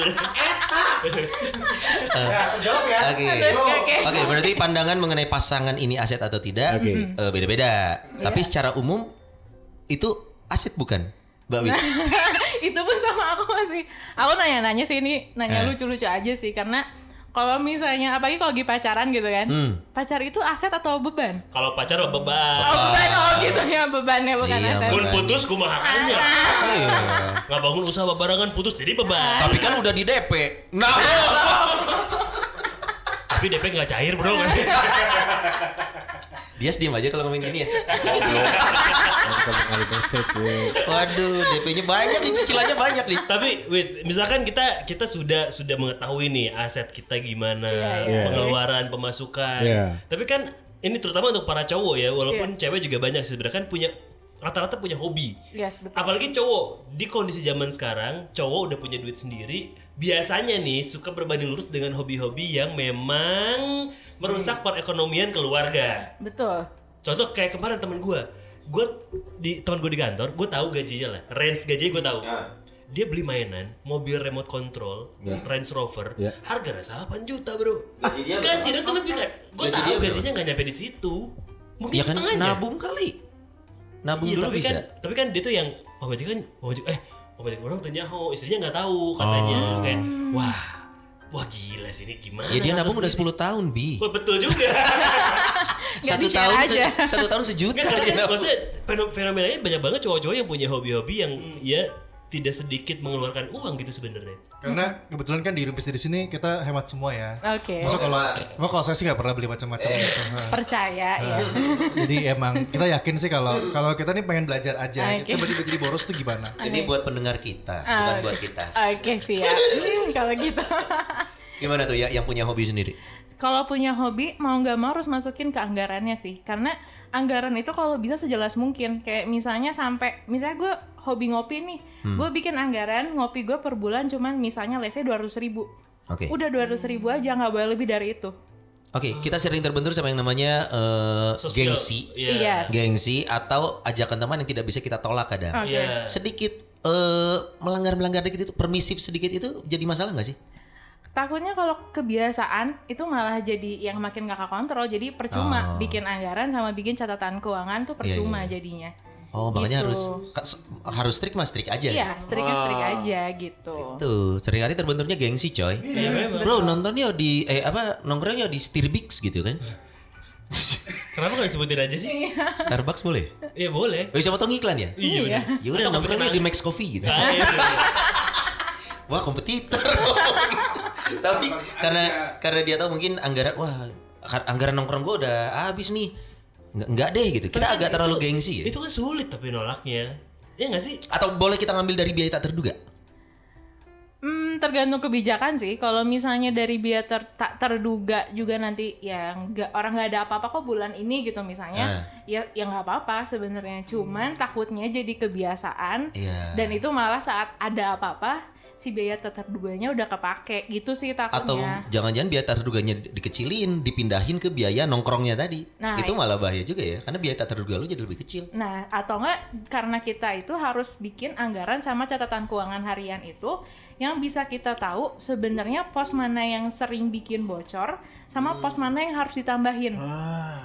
Nah, jawab ya. Oke. Oke, oke. Oke, berarti pandangan mengenai pasangan ini aset atau tidak Oke. eh, beda-beda. Tapi secara umum itu aset bukan, Mbak Wi? itu pun sama aku masih aku nanya-nanya sih ini nanya Eh. lucu-lucu aja sih karena kalau misalnya apalagi kalau lagi pacaran gitu kan Hmm. pacar itu aset atau beban Kalau pacar beban. oh beban oh gitu ya bebannya bukan Iya, aset Pun putus kumaha aja. Iya. Nggak bangun usaha barengan putus jadi beban. Tapi kan udah di DP. Nah, Tapi DP nggak cair bro. dia diam aja kalau ngomongin gini ya. Waduh, DP-nya banyak nih, cicilannya banyak nih. Tapi wait, misalkan kita kita sudah sudah mengetahui nih aset kita gimana, iya. pengeluaran, pemasukan. Iya. Tapi kan ini terutama untuk para cowok ya, walaupun cewek juga banyak sih sebenarnya kan punya rata-rata punya hobi. yes betul Apalagi cowok di kondisi zaman sekarang, cowok udah punya duit sendiri, biasanya nih suka berbanding lurus dengan hobi-hobi yang memang merusak perekonomian keluarga. betul Contoh kayak kemarin temen gue, gue di teman gue di kantor, gue tahu gajinya lah, range gajinya gue tahu. Dia beli mainan, mobil remote control, Yes. Range Rover, Ya. harganya 8 juta bro. Gaji dia Gaji dia tuh lebih kan, gue tahu gajinya nggak nyampe di situ, mungkin Ya kan setengahnya. nabung kali. Nabung Iya, dulu tapi bisa. kan, tapi kan dia tuh yang pemajikan, pemajikan, eh pemajikan orang tuh nyaho, istrinya nggak tahu katanya, Oh. kayak wah, wah gila sih ini gimana? Ya dia nabung udah Terus 10 tahun, Bi. Wah, betul juga. Satu tahun aja. se- satu tahun sejuta Nggak, dia karena nabung. maksudnya fenom- fenomenanya banyak banget cowok-cowok yang punya hobi-hobi yang Hmm. ya tidak sedikit mengeluarkan uang gitu sebenarnya. Karena kebetulan kan di Rumpis di sini kita hemat semua ya. oke Masuk kalau emang kalau saya sih nggak pernah beli macam-macam gitu. Ha. percaya ya Jadi emang kita yakin sih kalau kalau kita nih pengen belajar aja. Kita tiba-tiba jadi boros tuh gimana? Ini buat pendengar kita, bukan buat kita. oke siap Hmm, kalau gitu Gimana tuh ya yang punya hobi sendiri? kalau punya hobi mau nggak mau harus masukin ke anggarannya sih karena anggaran itu kalau bisa sejelas mungkin kayak misalnya sampai misalnya gue hobi ngopi nih gue bikin anggaran ngopi gue per bulan cuman misalnya lesnya dua ribu Oke. udah dua ribu aja nggak boleh lebih dari itu Oke, kita sering terbentur sama yang namanya eh, Sosial- gengsi. Iya. Yes. Gengsi atau ajakan teman yang tidak bisa kita tolak kadang. Oke. Iya. Sedikit eh, melanggar-melanggar dikit itu permisif sedikit itu jadi masalah nggak sih? takutnya kalau kebiasaan itu malah jadi yang makin gak kontrol jadi percuma bikin anggaran sama bikin catatan keuangan tuh Oh. Iya, percuma iya. jadinya Oh, makanya Gitu. harus harus strict mas strict aja. iya strik strik aja gitu Tuh, sering kali terbentuknya gengsi, coy. Iya memang. Bro, nontonnya di eh apa nongkrongnya di Stirbix gitu kan. Kenapa gak disebutin aja sih? Starbucks boleh? Iya boleh. Oh, siapa ngiklan ya? Iya. bener. Ya udah nongkrongnya di Max Coffee gitu. Ah, iya, iya. Wah, kompetitor. Tapi karena karena dia tahu mungkin anggaran wah anggaran nongkrong gua udah habis nih. Nggak, nggak deh gitu. Kita Tapi agak kan terlalu itu- gengsi ya. Itu kan sulit tapi nolaknya. Iya gak sih? Atau boleh kita ngambil dari biaya tak terduga? Hmm, tergantung kebijakan sih. Kalau misalnya dari biaya ter- tak terduga juga nanti ya nggak orang nggak ada apa-apa kok bulan ini gitu misalnya, ya ya nggak apa-apa sebenarnya. Cuman takutnya jadi kebiasaan Iya. dan itu malah saat ada apa-apa si biaya tak terduganya udah kepake gitu sih Atau takutnya. jangan-jangan biaya tak terduganya di- dikecilin, dipindahin ke biaya nongkrongnya tadi. Nah, itu malah bahaya juga ya, karena biaya tak terduga lu jadi lebih kecil. Nah, atau enggak karena kita itu harus bikin anggaran sama catatan keuangan harian itu yang bisa kita tahu sebenarnya pos mana yang sering bikin bocor sama pos mana yang harus ditambahin.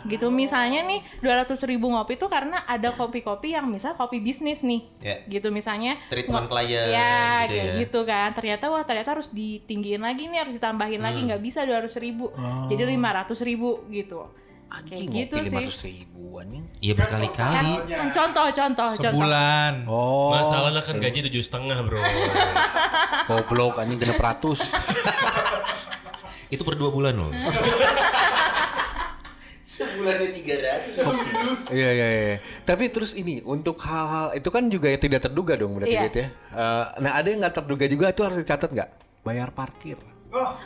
Gitu misalnya nih 200 ribu ngopi itu karena ada kopi-kopi yang misal kopi bisnis nih. Ya. Gitu misalnya Treatment klien Ya, gitu kayak ya. gitu kan. Ternyata wah ternyata harus ditinggiin lagi nih, harus ditambahin lagi Hmm. nggak bisa 200 ribu. Jadi 500 ribu gitu. Anjing Kayak gitu sih. 500 ribu anjing. Iya berkali-kali. Kan, kan contoh, contoh, contoh. Sebulan. Oh, Masalahnya kan gaji tujuh setengah bro. goblok anjing genep ratus. Itu per dua bulan loh. Sebulannya 300. Iya iya iya. Tapi terus ini untuk hal-hal itu kan juga ya tidak terduga dong berarti Iya. gitu ya. Eh, nah ada yang nggak terduga juga itu harus dicatat nggak? Bayar parkir.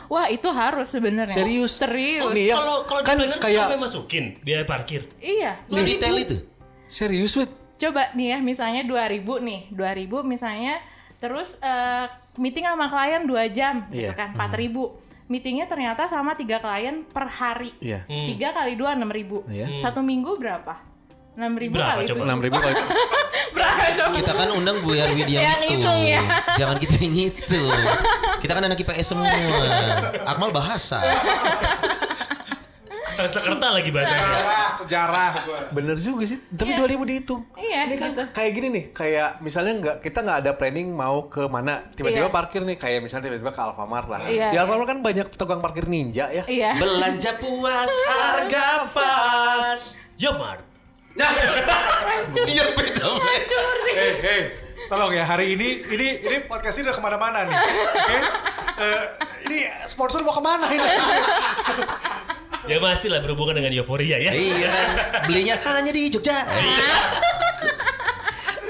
Wah itu harus sebenarnya. Serius? Serius. Oh, nih ya. Kalau kalau kan kayak sampai masukin biaya parkir. Iya. Sedetail itu. serius wit. Coba nih ya misalnya 2000 nih. 2000 misalnya terus eh, meeting sama klien 2 jam gitu Iya. kan 4000. Meetingnya ternyata sama tiga klien per hari. Iya. Tiga kali dua enam ribu. Iya. Satu minggu berapa? Enam ribu Berapa kali coba? itu. Enam ribu kali. Berapa coba? Kita kan undang Bu Yarwi yang Yang itu. ya. Jangan kita yang itu. Kita kan anak IPS semua. Akmal bahasa. Sanskerta lagi bahasanya. Sejarah, sejarah gua. Bener juga sih. Tapi Iya. 2000 dihitung. Iya. Ini kan kayak gini nih, kayak misalnya nggak kita nggak ada planning mau ke mana, tiba-tiba Iya. parkir nih, kayak misalnya tiba-tiba ke Alfamart lah. Iya, Di Alfamart kan banyak tukang parkir ninja ya. Iya. Belanja puas harga pas. Ya Mart. Hancur. Dia beda. Hancur. Hei, hei, tolong ya hari ini ini ini podcast ini udah ke mana-mana nih. Oke, Eh, ini sponsor mau ke mana ini? Ya pasti lah berhubungan dengan euforia ya. Iya. Belinya hanya di Jogja.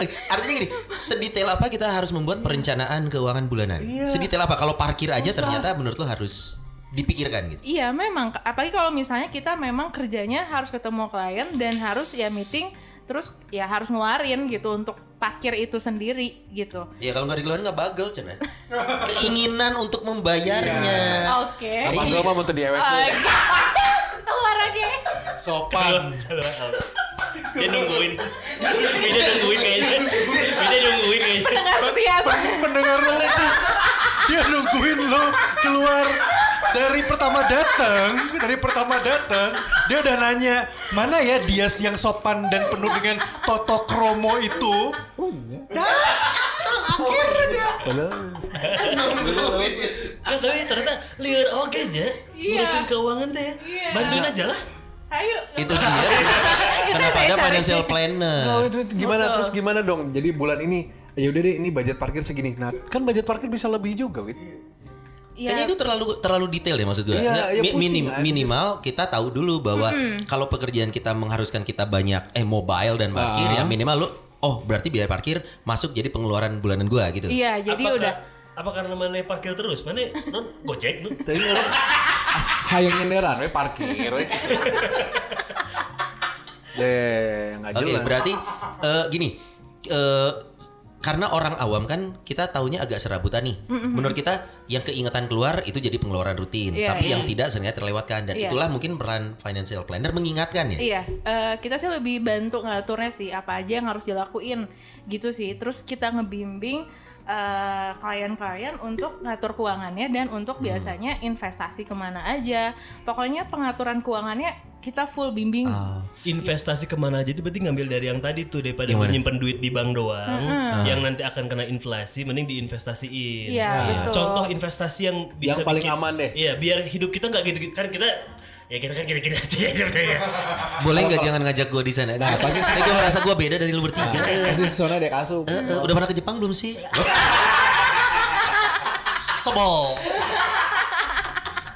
Artinya gini, sedetail apa kita harus membuat perencanaan keuangan bulanan? Sedetail apa? Kalau parkir aja ternyata menurut lo harus dipikirkan gitu. Iya memang, apalagi kalau misalnya kita memang kerjanya harus ketemu klien dan harus ya meeting, terus ya harus ngeluarin gitu untuk parkir itu sendiri gitu. Ya kalau nggak dikeluarin nggak bagel cina. Keinginan untuk membayarnya. Oke. Apa gue mah mau tuh diewek Oke. lu. Keluar lagi. Sopan. Dia nungguin. Dia nungguin kayaknya. Dia nungguin kayaknya. Tengah setia. Pendengar lo dia nungguin lo keluar dari pertama datang, dari pertama datang, dia udah nanya mana ya Dias yang sopan dan penuh dengan toto kromo itu. Kan tapi ternyata liar oke aja. Iya. Ngurusin keuangan teh. ya. Iya. Bantuin aja lah. Ayo. Itu dia. Itu Kenapa ada financial planner? Oh, itu, itu gimana terus gimana dong? Jadi bulan ini ya udah deh ini budget parkir segini. Nah, kan budget parkir bisa lebih juga, Wit. Iya. Kayaknya itu terlalu terlalu detail ya maksud gue. Ya mi- pusing minim- minimal kita tahu dulu bahwa kalau pekerjaan kita mengharuskan kita banyak eh mobile dan parkir Ah. ya minimal lu oh berarti biaya parkir masuk jadi pengeluaran bulanan gua gitu. Iya, jadi Apakah- udah Apa karena mana parkir terus? Mana non gojek nu? Tapi orang hayang nyenderan we parkir we. Deh, nggak Oke, jelas. berarti eh, gini eh, karena orang awam kan kita taunya agak serabutan nih. Menurut kita yang keingetan keluar itu jadi pengeluaran rutin, Iya, tapi iya. yang tidak seringnya terlewatkan dan Iya. itulah mungkin peran financial planner mengingatkan ya. Iya, eh, kita sih lebih bantu ngaturnya sih apa aja yang harus dilakuin gitu sih. Terus kita ngebimbing eh, klien-klien untuk ngatur keuangannya dan untuk Hmm. biasanya investasi ke mana aja. Pokoknya pengaturan keuangannya kita full bimbing. Ah. investasi ke mana aja itu berarti ngambil dari yang tadi tuh daripada Gimana? menyimpan duit di bank doang yang nanti akan kena inflasi mending diinvestasiin. Iya, betul. Contoh investasi yang bisa Yang paling bikin- aman deh. Iya, biar hidup kita nggak gitu kan kita ya kita kan gini-gini aja hidupnya. Boleh nggak jangan ngajak gue di sana? Nah, pasti- Saya gue merasa gue beda dari lu bertiga. Kasih sisona dek asup. Eh, Udah pernah ke Jepang belum sih? Sebel.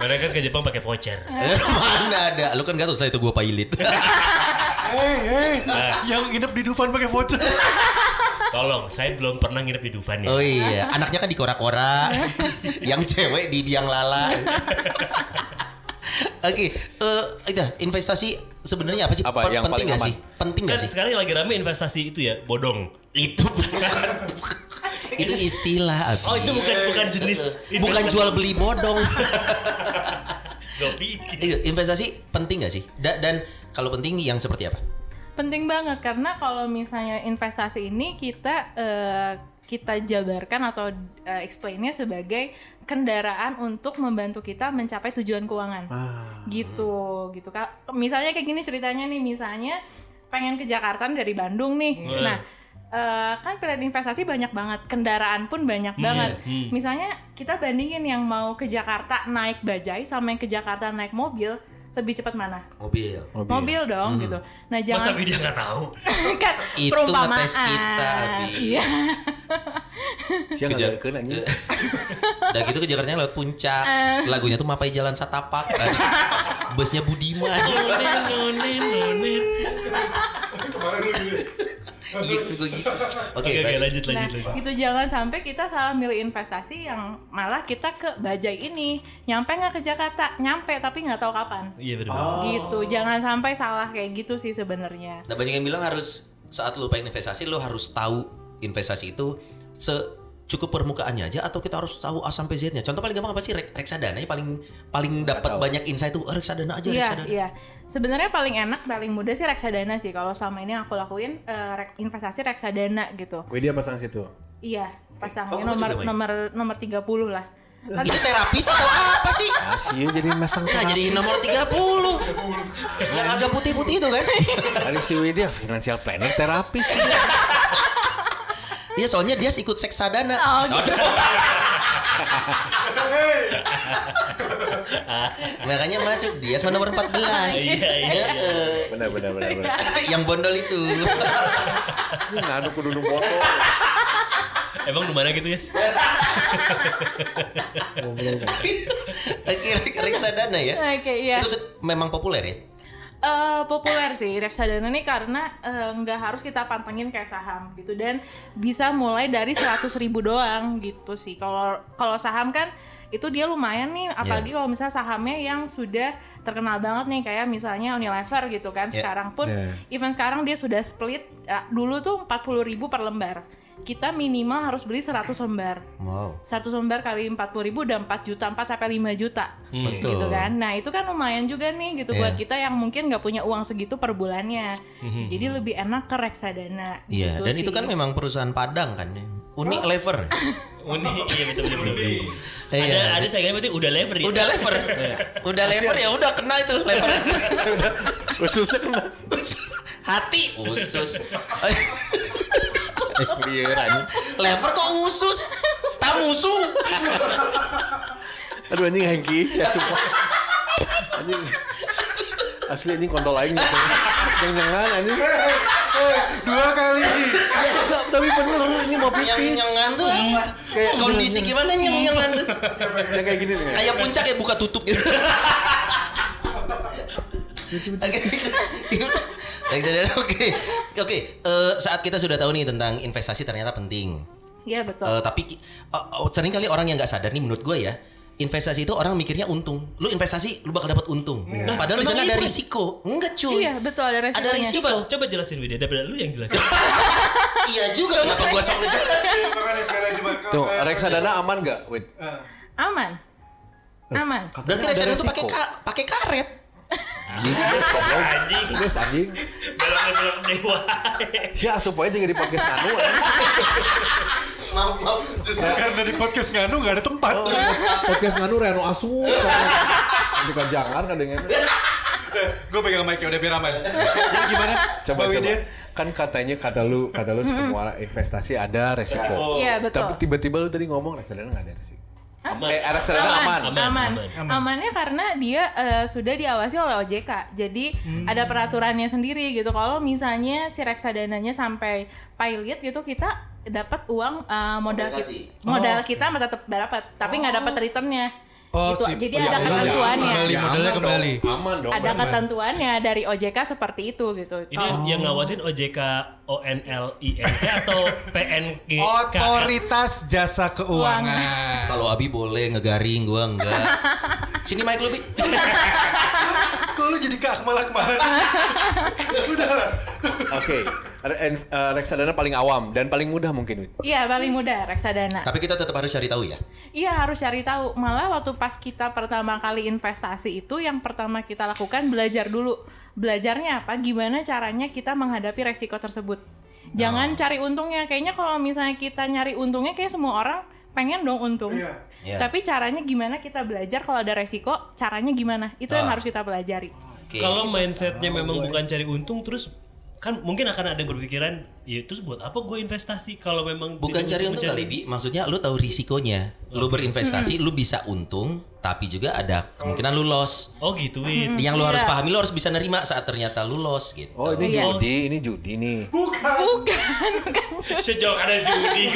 Mereka kan ke Jepang pakai voucher. Eh, Mana ada? Lu kan gak tahu saya itu gue pilot. Eh, eh, yang nginep di Dufan pakai voucher. Tolong, saya belum pernah nginep di Dufan ya. Oh iya, anaknya kan di kora-kora. yang cewek di biang lala. Oke, eh udah investasi sebenarnya apa sih? Apa yang penting paling aman? sih? Penting Kan nggak sih? sekarang yang lagi rame investasi itu ya, bodong. Itu itu istilah. Abi. Oh, itu bukan bukan jenis bukan jual beli bodong. Gak pikir. Iya, investasi penting nggak sih? Da- dan kalau penting yang seperti apa? Penting banget karena kalau misalnya investasi ini kita eh, kita jabarkan atau eh, explainnya sebagai kendaraan untuk membantu kita mencapai tujuan keuangan. Gitu, gitu Kak. Misalnya kayak gini ceritanya nih, misalnya pengen ke Jakarta dari Bandung nih. Nah, eh, kan pilihan investasi banyak banget, kendaraan pun banyak banget. Misalnya kita bandingin yang mau ke Jakarta naik bajai sama yang ke Jakarta naik mobil, lebih cepat mana? Mobil. Mobil, dong gitu. Nah, Masa jangan dia nggak tahu? kan Itu perumpamaan. ngetes kita, Abi. Iya. Siang nggak kena anjing. Udah gitu ke Jakarta lewat puncak. Eh. Lagunya tuh Mapai Jalan Satapak. Busnya Budiman. Nonin, nonin, nonin. Gitu gue gitu. Oke, Oke, oke, baik. lanjut, Nah, lanjut, lanjut. gitu jangan sampai kita salah milih investasi yang malah kita ke Bajai ini. Nyampe nggak ke Jakarta? Nyampe tapi nggak tahu kapan. Iya benar. Gitu. Jangan sampai salah kayak gitu sih sebenarnya. Nah banyak yang bilang harus saat lu pengen investasi lu harus tahu investasi itu se cukup permukaannya aja atau kita harus tahu A sampai Z-nya. Contoh paling gampang apa sih Rek- reksadana ya paling paling dapat banyak insight tuh oh, reksadana aja Iya, reksadana. iya. Sebenarnya paling enak, paling mudah sih reksadana sih. Kalau selama ini aku lakuin eh, rek- investasi reksadana gitu. Gue dia pasang situ. Iya, Oh, pasangnya kamu nomor juga main? nomor nomor 30 lah. Itu terapis atau apa sih? Masih jadi masang Nah, jadi nomor 30. Yang agak putih-putih itu kan. Kali si Widya financial planner terapis. Iya, soalnya dia ikut seksadana. Oh, gitu. Makanya masuk dia sama nomor 14. Iya, iya, iya. Benar benar benar benar. Yang bondol itu. Ini ngadu kudu nu foto. Emang di mana gitu ya? Oke, rek- reksadana ya. Oke, iya. Itu memang populer ya? Eh, populer sih reksadana ini karena eh, nggak harus kita pantengin kayak saham gitu dan bisa mulai dari 100 ribu doang gitu sih kalau kalau saham kan itu dia lumayan nih apalagi kalau misalnya sahamnya yang sudah terkenal banget nih kayak misalnya Unilever gitu kan Ya. sekarang pun Ya. even sekarang dia sudah split eh, dulu tuh 40 ribu per lembar kita minimal harus beli 100 lembar Wow. 100 lembar kali 40 ribu udah 4 juta 4 sampai 5 juta Betul. gitu kan nah itu kan lumayan juga nih gitu Iya. buat kita yang mungkin nggak punya uang segitu per bulannya jadi lebih enak ke reksadana Iya, gitu dan itu sih. kan memang perusahaan Padang kan. Uni lever. Uni, iya betul betul. betul. Iya. Ada ada saya berarti udah lever ya. Udah lever. Udah lever ya udah kena itu lever. Khususnya kena. Hati usus. Anjing. lever kok usus? Tamusu. Aduh anjing hengki ya sumpah. Anjing. Asli anjing kontol aing gitu. Yang nyengan anjing. Dua kali. Enggak, tapi bener ini mau Yang pipis. nyengan tuh apa? Kayak Kondisi gimana yang nyengan tuh? Yang kayak gini nih. Kayak puncak ya buka tutup gitu. Oke. Reksadana oke. Oke, eh, saat kita sudah tahu nih tentang investasi ternyata penting. Iya betul. Eh, tapi eh, oh, sering kali orang yang nggak sadar nih menurut gue ya investasi itu orang mikirnya untung. Lu investasi lu bakal dapat untung. Padahal di sana ada iya, risiko. Enggak cuy. Iya betul ada resikonya. ada risiko. Coba coba jelasin Widya. Daripada lu yang jelasin. iya juga kenapa gua sok ngejelasin? Makanya sekarang cuma Tuh, reksadana aman gak, Wid? aman. Aman. berarti Katanya ada reksadana tuh pakai ka- pakai karet Anjing, guys, goblok. Anjing. Guys, anjing. belok belok dewa Si asup aja jadi podcast nganu. Maaf, maaf. Justru Karena di podcast nganu nggak ada tempat. Oh, podcast nganu Reno asup. Di kajangan kan dengan. Gue pegang mic udah biar aman. Jadi gimana? Coba Bawain coba. dia. Kan katanya kata lu kata lu semua investasi ada resiko. Iya, betul. Tapi tiba-tiba lu tadi ngomong reksadana nggak ada resiko. Aman Eh, reksadana aman. Aman, aman. aman. Amannya karena dia eh, sudah diawasi oleh OJK. Jadi ada peraturannya sendiri gitu. Kalau misalnya si reksadananya sampai pilot gitu kita dapat uang eh, modal kita, modal kita mah tetap dapat, tapi nggak dapat returnnya. Oh, gitu. si- Jadi oh, ada ya, ketentuannya. Kembali, Ya, modalnya aman kembali. Dong. Aman dong. Ada aman. ketentuannya dari OJK seperti itu gitu. ini Kalau- yang ngawasin OJK ONLINK atau PNG Otoritas Jasa Keuangan. Kalau Abi boleh ngegaring gua enggak. Sini mic lu, Bi. Kok lu jadi ke Akmal Akmal? Udah. Oke. Re- en- eh, reksadana paling awam dan paling mudah mungkin. Iya paling mudah reksadana. Tapi kita tetap harus cari tahu ya. Iya harus cari tahu. Malah waktu pas kita pertama kali investasi itu yang pertama kita lakukan belajar dulu. Belajarnya apa? Gimana caranya kita menghadapi resiko tersebut. Jangan cari untungnya. Kayaknya kalau misalnya kita nyari untungnya kayak semua orang pengen dong untung. Iya. Tapi caranya gimana kita belajar kalau ada resiko, caranya gimana? Itu yang Ah. harus kita pelajari. Oke. Kalau mindsetnya memang bukan cari untung terus kan mungkin akan ada yang berpikiran ya terus buat apa gue investasi kalau memang Bukan cari untuk untung kali, Bi. Maksudnya lu tahu risikonya. Lu berinvestasi, lu bisa untung, tapi juga ada kemungkinan lu loss. oh gitu Win Yang lu harus Iya. pahami, lu harus bisa nerima saat ternyata lu loss gitu. Oh ini Iya. judi, ini judi nih. Bukan, bukan. sejauh ada judi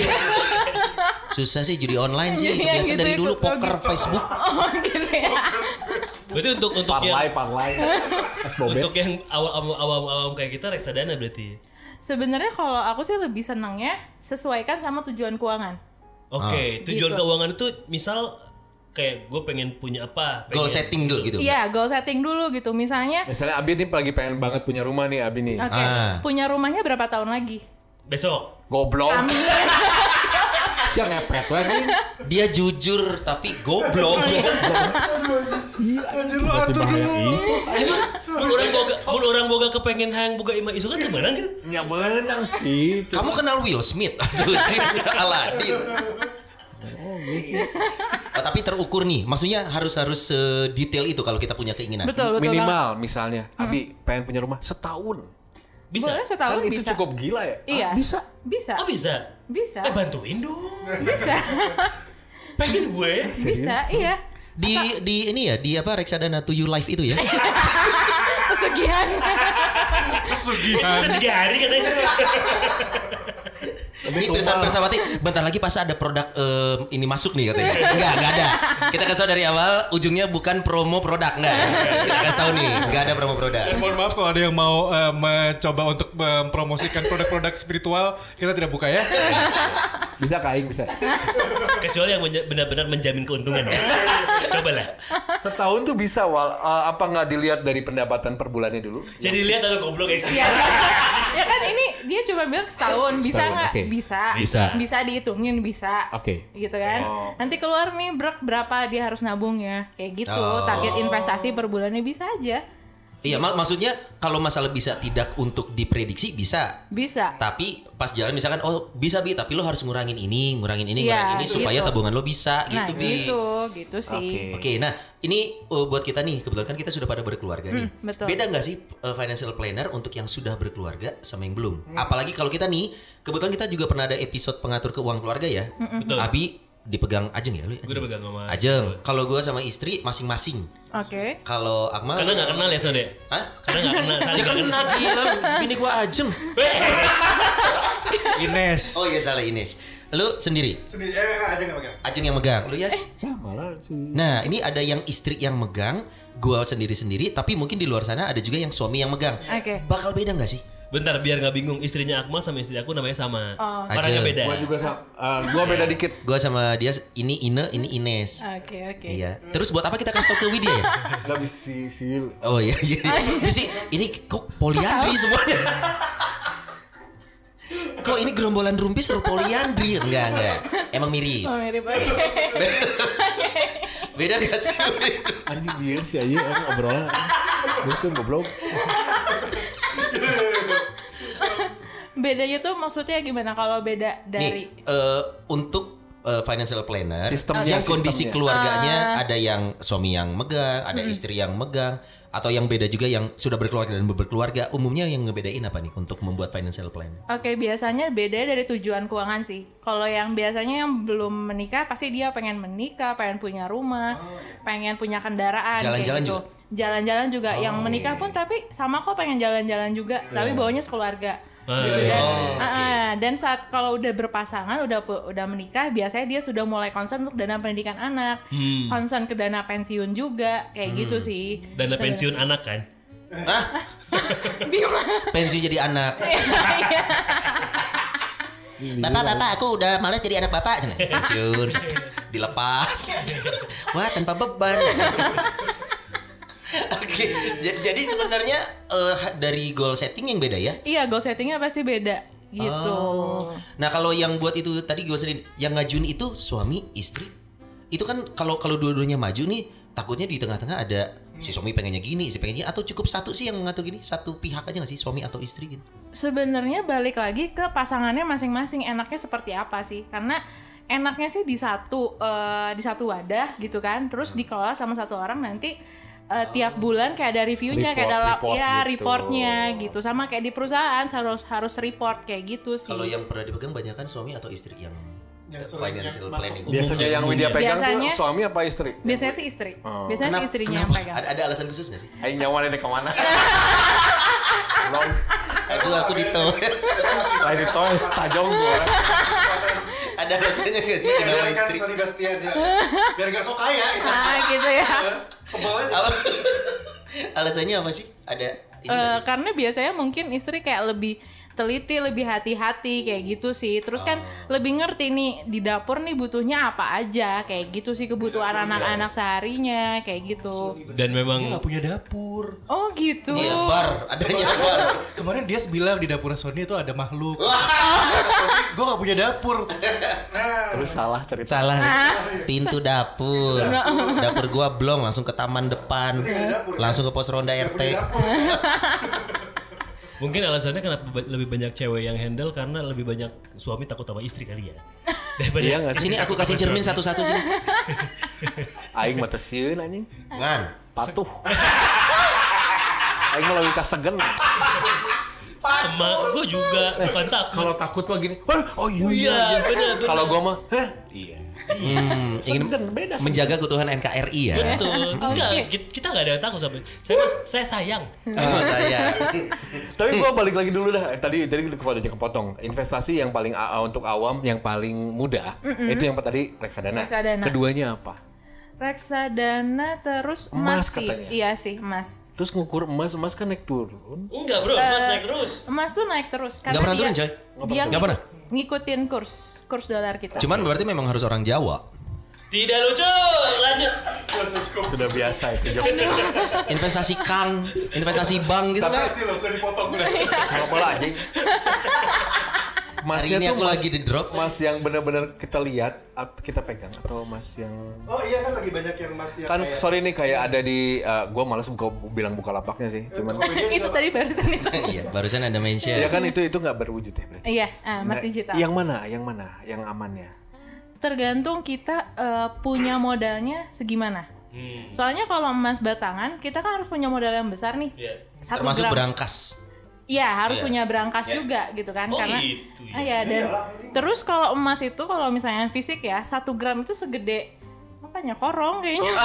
Susah sih judi online sih. Itu Iya, biasa gitu, dari gitu. dulu Oh, poker gitu. Facebook. Oh gitu ya. Berarti untuk untuk Parlay, yang parlay. Untuk yang awam awam awam kayak kita reksadana berarti Sebenarnya kalau aku sih lebih senangnya sesuaikan sama tujuan keuangan. oke tujuan Gitu. keuangan itu misal kayak gue pengen punya apa pengen, Goal setting dulu gitu. Iya, goal setting dulu gitu. Misalnya, Misalnya Abi nih lagi pengen banget punya rumah nih Abi nih. oke, Ah. punya rumahnya berapa tahun lagi? besok Goblok. Siang ngepet anjing. Dia jujur tapi goblok. Iya, Anjir, lu atur dulu. iso. Emang mun orang boga mun orang boga kepengen hayang boga ima isu kan sebenarnya gitu. Ya benang sih. Kamu kenal Will Smith? Aladin. Oh, gitu. Oh, tapi terukur nih. Maksudnya harus harus sedetail itu kalau kita punya keinginan. Betul, betul. Minimal misalnya Abi pengen punya rumah setahun. Bisa. Boleh setahun kan itu bisa. cukup gila ya? Iya. Ah, bisa. Bisa. Oh bisa. Bisa. Eh bantuin dong. Bisa. Pengen gue. bisa, iya. Di di ini ya, di apa reksadana to you life itu ya. Pesugihan. Pesugihan. Tiga hari katanya. Ini Pirsa Pirsawati, bentar lagi pasti ada produk em, ini masuk nih katanya. Enggak, enggak ada. Kita kasih tahu dari awal, ujungnya bukan promo produk, enggak. Kita kasih tahu nih, enggak ada promo produk. Dan mohon maaf kalau ada yang mau eh, mencoba untuk mempromosikan produk-produk spiritual, kita tidak buka ya. Bisa kaing bisa. Kecuali yang benar-benar menjamin keuntungan ya. Coba lah. Setahun tuh bisa wal eh, apa nggak dilihat dari pendapatan per bulannya dulu? Jadi lihat atau goblok guys. Iya. ya kan ini dia cuma bilang setahun bisa nggak oke. Bisa Bisa. bisa dihitungin bisa Oke. gitu kan Oh. nanti keluar nih ber- berapa dia harus nabungnya kayak gitu Oh. target investasi per bulannya bisa aja Iya, mak maksudnya kalau masalah bisa tidak untuk diprediksi bisa. bisa Tapi pas jalan misalkan oh bisa bi tapi lo harus ngurangin ini, ngurangin ini, Iya, ngurangin ini supaya gitu. tabungan lo bisa nah gitu bi. gitu gitu sih Oke. Oke, nah ini uh, buat kita nih kebetulan kan kita sudah pada berkeluarga nih. Hmm, betul. Beda nggak sih uh, financial planner untuk yang sudah berkeluarga sama yang belum? Hmm. Apalagi kalau kita nih kebetulan kita juga pernah ada episode pengatur keuangan keluarga ya. Betul. Abi dipegang Ajeng ya lu? Gue udah pegang sama. Ajeng. Kalau gua sama istri masing-masing. oke Kalau Akmal Karena nggak kenal ya Sode. Hah? Karena nggak kenal. Saling Kena kenal. gila, bini gua Ajeng. Ines. Oh iya salah Ines. Lu sendiri? Sendiri, eh, aja nggak pegang. Ajeng yang megang. Lu Yas? Sama lah sih. Nah, ini ada yang istri yang megang, gua sendiri-sendiri, tapi mungkin di luar sana ada juga yang suami yang megang. Oke. Bakal beda nggak sih? Bentar biar nggak bingung istrinya Akmal sama istri aku namanya sama. Oh. Orangnya beda. Gua juga sama. eh, gua beda dikit. Gua sama dia ini Ine, ini Ines. oke oke Iya. Terus buat apa kita kasih tau ke Widya ya? Gak bisa sih. Oh iya iya. Sih ini kok poliandri semuanya. Kok ini gerombolan rumpis atau poliandri? Enggak, enggak. Emang mirip. oh mirip oke Beda gak sih? Anjing dia sih aja orang obrolan. Nukeun goblok. Bedanya tuh maksudnya gimana kalau beda dari Nih, eh, untuk eh, financial planner, Sistemnya, yang kondisi sistemnya. keluarganya ada yang suami yang megang, ada istri yang megang, atau yang beda juga yang sudah berkeluarga dan berkeluarga. Umumnya yang ngebedain apa nih untuk membuat financial plan? Oke, biasanya beda dari tujuan keuangan sih. Kalau yang biasanya yang belum menikah pasti dia pengen menikah, pengen punya rumah, pengen punya kendaraan Jalan-jalan gitu. juga? Oh, Jalan-jalan juga. yang menikah pun tapi sama kok pengen jalan-jalan juga, tapi bawanya sekeluarga. Gitu. iya. Dan, ah, ah, dan saat kalau udah berpasangan, udah udah menikah, biasanya dia sudah mulai concern untuk dana pendidikan anak, Hmm. concern ke dana pensiun juga, kayak gitu sih. Dana Sebenarnya. pensiun anak kan. Hah? Bingung. Pensiun jadi anak. Bapak, bapak, aku udah males jadi anak bapak. Pensiun, dilepas. Wah, tanpa beban. Oke, j- jadi sebenarnya eh, dari goal setting yang beda ya. Iya, goal settingnya pasti beda gitu. Oh. Nah, kalau yang buat itu tadi gue sedih, yang ngajuin itu suami, istri. Itu kan kalau kalau dua-duanya maju nih, takutnya di tengah-tengah ada si suami pengennya gini, istri pengennya atau cukup satu sih yang ngatur gini, satu pihak aja nggak sih suami atau istri gitu. Sebenarnya balik lagi ke pasangannya masing-masing enaknya seperti apa sih? Karena enaknya sih di satu eh, di satu wadah gitu kan, terus dikelola sama satu orang nanti eh, tiap bulan kayak ada reviewnya, kayak ada Report, report ya gitu. reportnya gitu, sama kayak di perusahaan harus harus report kayak gitu sih. Kalau yang pernah dipegang banyak kan suami atau istri yang, Yang eh, financial yang planning. Biasanya yang Widya pegang Biasanya- tuh suami apa istri? Biasanya sih istri, biasanya sih Kenapa- istrinya yang pegang. Ada, ada alasan khusus gak sih? Aing nyawa ini ke mana? Belum. Aduh aku dito. Lain itu tajong gua. Ada alasannya gak sih kenapa Biarkan istri? Sony Bastian ya. Biar gak sok kaya itu. Ah gitu ya. Sebel aja. Apa? alasannya apa sih? Ada ini Eh, sih? karena biasanya mungkin istri kayak lebih teliti, lebih hati-hati kayak gitu sih. Terus kan lebih ngerti nih di dapur nih butuhnya apa aja kayak gitu sih kebutuhan anak-anak seharinya kayak gitu. Dan Dia memang gak punya dapur. Oh gitu. Iya, bar, adanya bar. Kemarin dia bilang di dapur Sony itu ada makhluk. Gue gak punya dapur. Terus salah cerita. Salah pintu dapur. Dapur gua blong langsung ke taman depan. Langsung ke pos ronda RT. mungkin alasannya kenapa lebih banyak cewek yang handle karena lebih banyak suami takut sama istri kali ya. Daripada Iya nggak sih? Sini aku kasih cermin satu-satu sini. Aing mata sieun anjing. Ngan. Patuh. Aing mah lagi kasegen. sama gue juga bukan takut. Kalau takut mah gini. "Wah, Oh iya. iya. bener. Kalau gua mah, heh, iya. Hmm, ingin Segen, beda sih. menjaga keutuhan NKRI ya. Betul. Enggak, kita- kita nggak ada yang takut sampai. Saya mas- saya sayang. Oh, saya. Tapi gua balik lagi dulu dah. Tadi tadi kepotong kepotong. Investasi yang paling untuk awam yang paling mudah itu yang tadi reksadana. Reksadana. Keduanya apa? Reksadana terus Emas emas, sih. katanya. Iya sih, emas. Terus ngukur emas, emas kan naik turun. Enggak bro, mas naik terus. Emas tuh naik terus karena Nggak pernah dia turun, coy. dia Nggak pernah. Ngikutin kurs kurs dolar kita. Cuman berarti memang harus orang Jawa. Tidak lucu. Lanjut. Sudah biasa itu jokes. Investasi kang, investasi bank gitu kan. Sih langsung dipotong udah. Kalau bola aja. Masnya tuh aku mas, lagi di drop. Mas yang benar-benar kita lihat at- kita pegang atau mas yang Oh iya kan lagi banyak yang masih kan sorry nih kayak ada di eh, gua males buka, bilang buka lapaknya sih cuman itu tadi barusan itu. Iya, barusan ada mention. ya kan itu itu nggak berwujud ya berarti Iya, ah, emas Nah, digital. yang mana yang mana yang amannya tergantung kita eh, punya modalnya segimana. Hmm. Soalnya kalau emas batangan kita kan harus punya modal yang besar nih. Iya. Satu Termasuk gram. berangkas. Iya harus Iya. punya berangkas juga gitu kan Oh, karena ya. Ah, iya, dan terus kalau emas itu kalau misalnya fisik ya satu gram itu segede apanya korong kayaknya.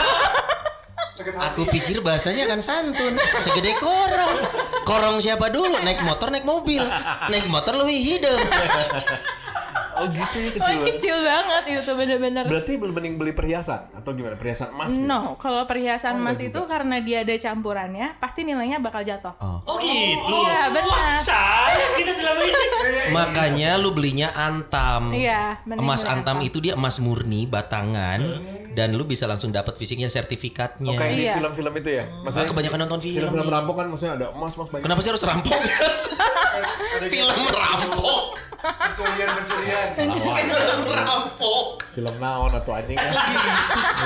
Aku pikir bahasanya kan santun, segede korong. Korong siapa dulu? Naik motor, naik mobil. Naik motor lebih hidup. Oh gitu ya Oh, kecil banget. kecil banget itu tuh bener-bener. berarti mending beli perhiasan atau gimana perhiasan emas gitu? No, kalau perhiasan emas enggak itu karena dia ada campurannya, pasti nilainya bakal jatuh. Oh gitu. Iya, benar. Kita selama ini. Makanya lu belinya antam. Iya, Emas antam antam. itu dia emas murni batangan dan lu bisa langsung dapat fisiknya sertifikatnya. Oh, kayak di Iya. film-film itu ya maksudnya kebanyakan nonton film. film-film rampok kan maksudnya ada emas emas banyak Kenapa sih harus rampok? film rampok. pencurian pencurian. Film rampok. film naon atau anjing kan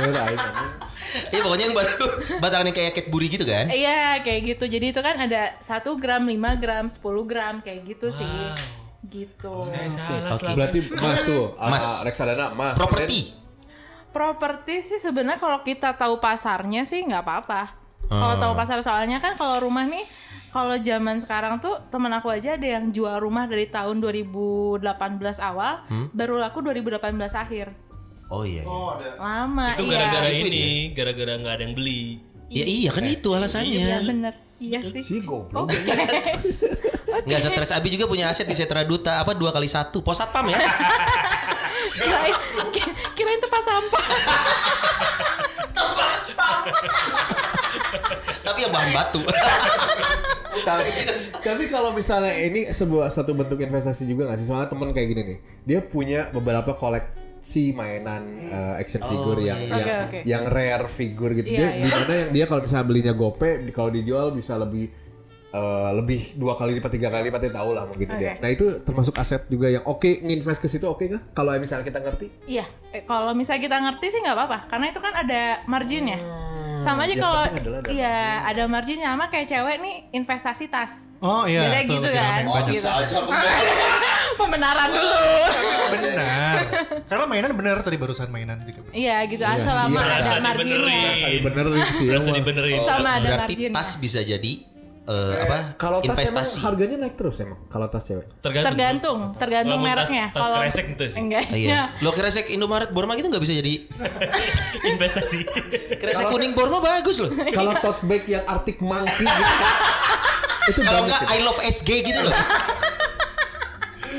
ya aing anjing Iya pokoknya yang baru batangannya kayak Cadbury gitu kan? Iya kayak gitu. Jadi itu kan ada 1 gram, 5 gram, 10 gram kayak gitu sih. Gitu. Oke. selama Berarti emas tuh, Emas. ah, reksadana emas. Properti. Properti sih sebenarnya kalau kita tahu pasarnya sih nggak apa-apa. Kalau tahu pasar soalnya kan kalau rumah nih kalau zaman sekarang tuh temen aku aja ada yang jual rumah dari tahun 2018 awal baru laku 2018 akhir. Oh iya. iya. Oh, ada. Lama itu iya. gara-gara Itu ini, gara-gara nggak ada yang beli. Ya iya kan itu Iya alasannya. bener. Iya sih. Si goblok. Nggak stres Abi juga punya aset di Setra Duta apa dua kali satu pos satpam ya? kirain ki- kirain tempat sampah. Tapi yang bahan batu. tapi, tapi kalau misalnya ini sebuah satu bentuk investasi juga nggak sih? Soalnya temen kayak gini nih, dia punya beberapa koleksi mainan eh, action figure yang yang Oke, oke. yang rare figure gitu. Iya, dia iya. di mana yang dia kalau misalnya belinya gope, kalau dijual bisa lebih eh, lebih dua kali lipat tiga kali lipat dia tahu lah mungkin dia. Nah itu termasuk aset juga yang oke nginvest ke situ oke kah? Kalau misalnya kita ngerti? Iya, eh, kalau misalnya kita ngerti sih nggak apa-apa, karena itu kan ada marginnya. Sama aja yang kalau ada iya ada marginnya, sama kayak cewek nih investasi tas. Oh iya. Biasanya tuh, gitu kan. banyak. gitu. Pembenaran dulu. Benar. Karena mainan benar tadi barusan mainan juga. Iya gitu, selama siap. ada marginnya. dibenerin. Dibenerin sih. Dibenerin. Sama ada Berarti marginnya. tas bisa jadi eh, apa? Kalau tas emang investasi. harganya naik terus emang kalau tas cewek. Tergantung, tergantung tas- mereknya. tas kresek gitu sih. enggak. Iya. Lo kresek Indomaret Borma gitu nggak bisa jadi Investasi. kresek kuning Borma bagus loh. Kalau tote bag yang Arctic Monkey gitu. itu Kalau banget nggak gitu. I love SG gitu loh.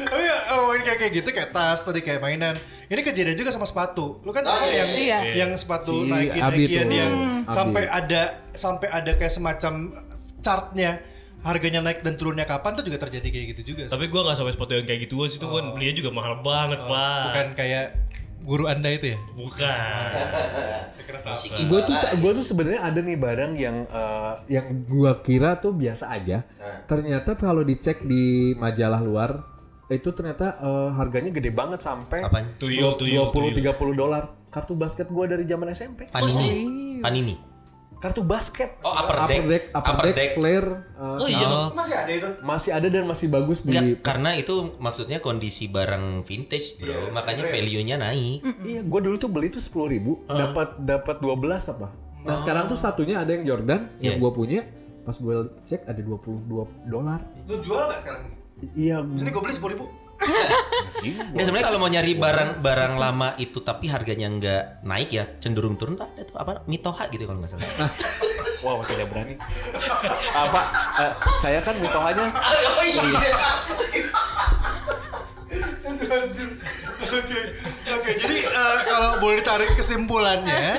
Oh iya, oh ini kayak kayak gitu kayak tas tadi kayak mainan. Ini kejadian juga sama sepatu. Lu kan tahu yang Iya. yang sepatu Si Nike tuh. yang Abi. sampai ada sampai ada kayak semacam chartnya harganya naik dan turunnya kapan tuh juga terjadi kayak gitu juga. Tapi gue gak sampai sepatu yang kayak gitu sih itu kan belinya juga mahal banget pak. Bukan kayak guru anda itu ya? Bukan. gue tuh gue tuh sebenarnya ada nih barang yang eh, yang gua kira tuh biasa aja ternyata kalau dicek di majalah luar itu ternyata eh, harganya gede banget sampai dua puluh tiga puluh dolar kartu basket gua dari zaman SMP Panini. Panini. Kartu basket Oh, upper deck. deck upper, Upper deck, deck. flare eh, Oh iya. Oh. Masih ada itu. masih ada dan masih bagus di Enggak, karena itu maksudnya kondisi barang vintage, bro. Makanya value-nya naik. Iya, gue dulu tuh beli tuh sepuluh ribu, dapat dapat dua belas apa. Nah sekarang tuh satunya ada yang Jordan yang Iya. gue punya, pas gue cek ada 22 dolar. Lu jual nggak sekarang? Iya, Sini gue beli sepuluh ribu. Nggak sebenarnya kalau mau nyari barang barang lama itu tapi harganya nggak naik ya cenderung turun tuh ada tuh apa mitoha gitu kalau nggak salah. wow tidak berani. apa? eh, saya kan mitohanya oh iya. Oke, oke. Jadi eh, kalau boleh ditarik kesimpulannya,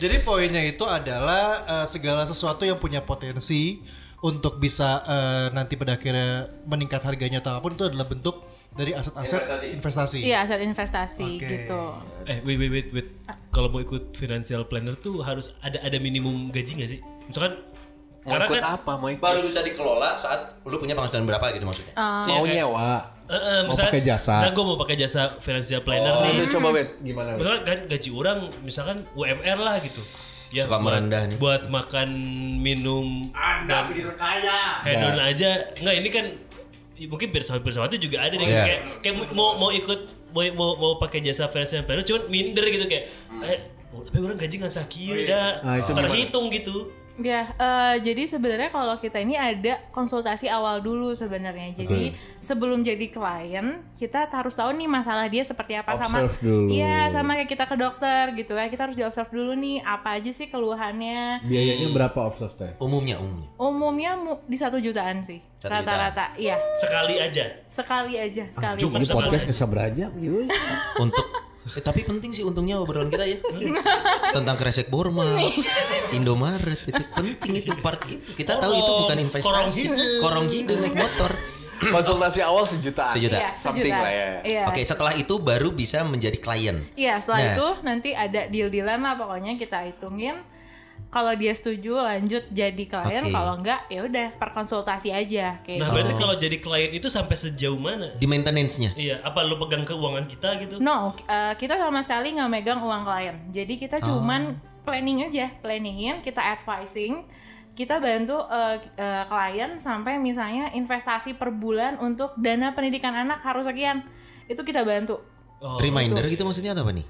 jadi poinnya itu adalah eh, segala sesuatu yang punya potensi untuk bisa eh, nanti pada akhirnya meningkat harganya atau apa pun itu adalah bentuk dari aset-aset investasi. Iya, aset investasi Oke. gitu. Eh wait wait wait wait. Kalau mau ikut financial planner tuh harus ada ada minimum gaji nggak sih? Misalkan mau karena ikut kan apa? Mau ikut? Baru bisa dikelola saat lu punya penghasilan berapa gitu maksudnya. mau Iya, nyewa? Eh, eh, Mau misalkan- pakai jasa? Misalkan gue mau pakai jasa financial planner Oh, nih. udah coba wait gimana? Misalkan kan gaji orang misalkan UMR lah gitu. Ya, Suka buat- merendah nih. Buat makan minum Anda dan kaya. hedon aja. Enggak ini kan mungkin pesawat-pesawatnya juga ada nih Iya. kayak kayak mau mau ikut mau mau, mau pakai jasa financial planner cuman minder gitu kayak eh oh, tapi orang gaji nggak sakit dah Ah, itu gimana? terhitung gitu Ya, eh, jadi sebenarnya kalau kita ini ada konsultasi awal dulu sebenarnya. Jadi sebelum jadi klien, kita harus tahu nih masalah dia seperti apa sama Observe dulu. Iya, sama kayak kita ke dokter gitu ya. Kita harus di-observe dulu nih apa aja sih keluhannya. Biayanya berapa observe teh? Umumnya umumnya. Umumnya mu- di satu jutaan sih. Rata-rata. Iya, sekali aja sekali aja, sekali. Cuk, ini podcast nggak berajam gitu. Untuk eh, tapi penting sih untungnya obrolan kita ya tentang kresek Borma, Indomaret itu penting itu part itu. Kita tahu itu bukan investasi. korong hidung. Korong hidung naik motor. Konsultasi awal sejutaan. Sejuta. Iya, Something sejuta. lah ya. Iya. Oke, setelah itu baru bisa menjadi klien. Iya, setelah Nah. itu nanti ada deal-dealan lah pokoknya kita hitungin. Kalau dia setuju lanjut jadi klien, Oke. kalau enggak ya udah per konsultasi aja kayak nah gitu. berarti kalau jadi klien itu sampai sejauh mana Di maintenance-nya. iya apa lu pegang keuangan kita gitu No, eh, kita sama sekali nggak megang uang klien. Jadi kita cuman planning aja, planningin, kita advising, kita bantu eh, eh, klien sampai misalnya investasi per bulan untuk dana pendidikan anak harus sekian, itu kita bantu. Oh, Reminder gitu maksudnya atau apa nih?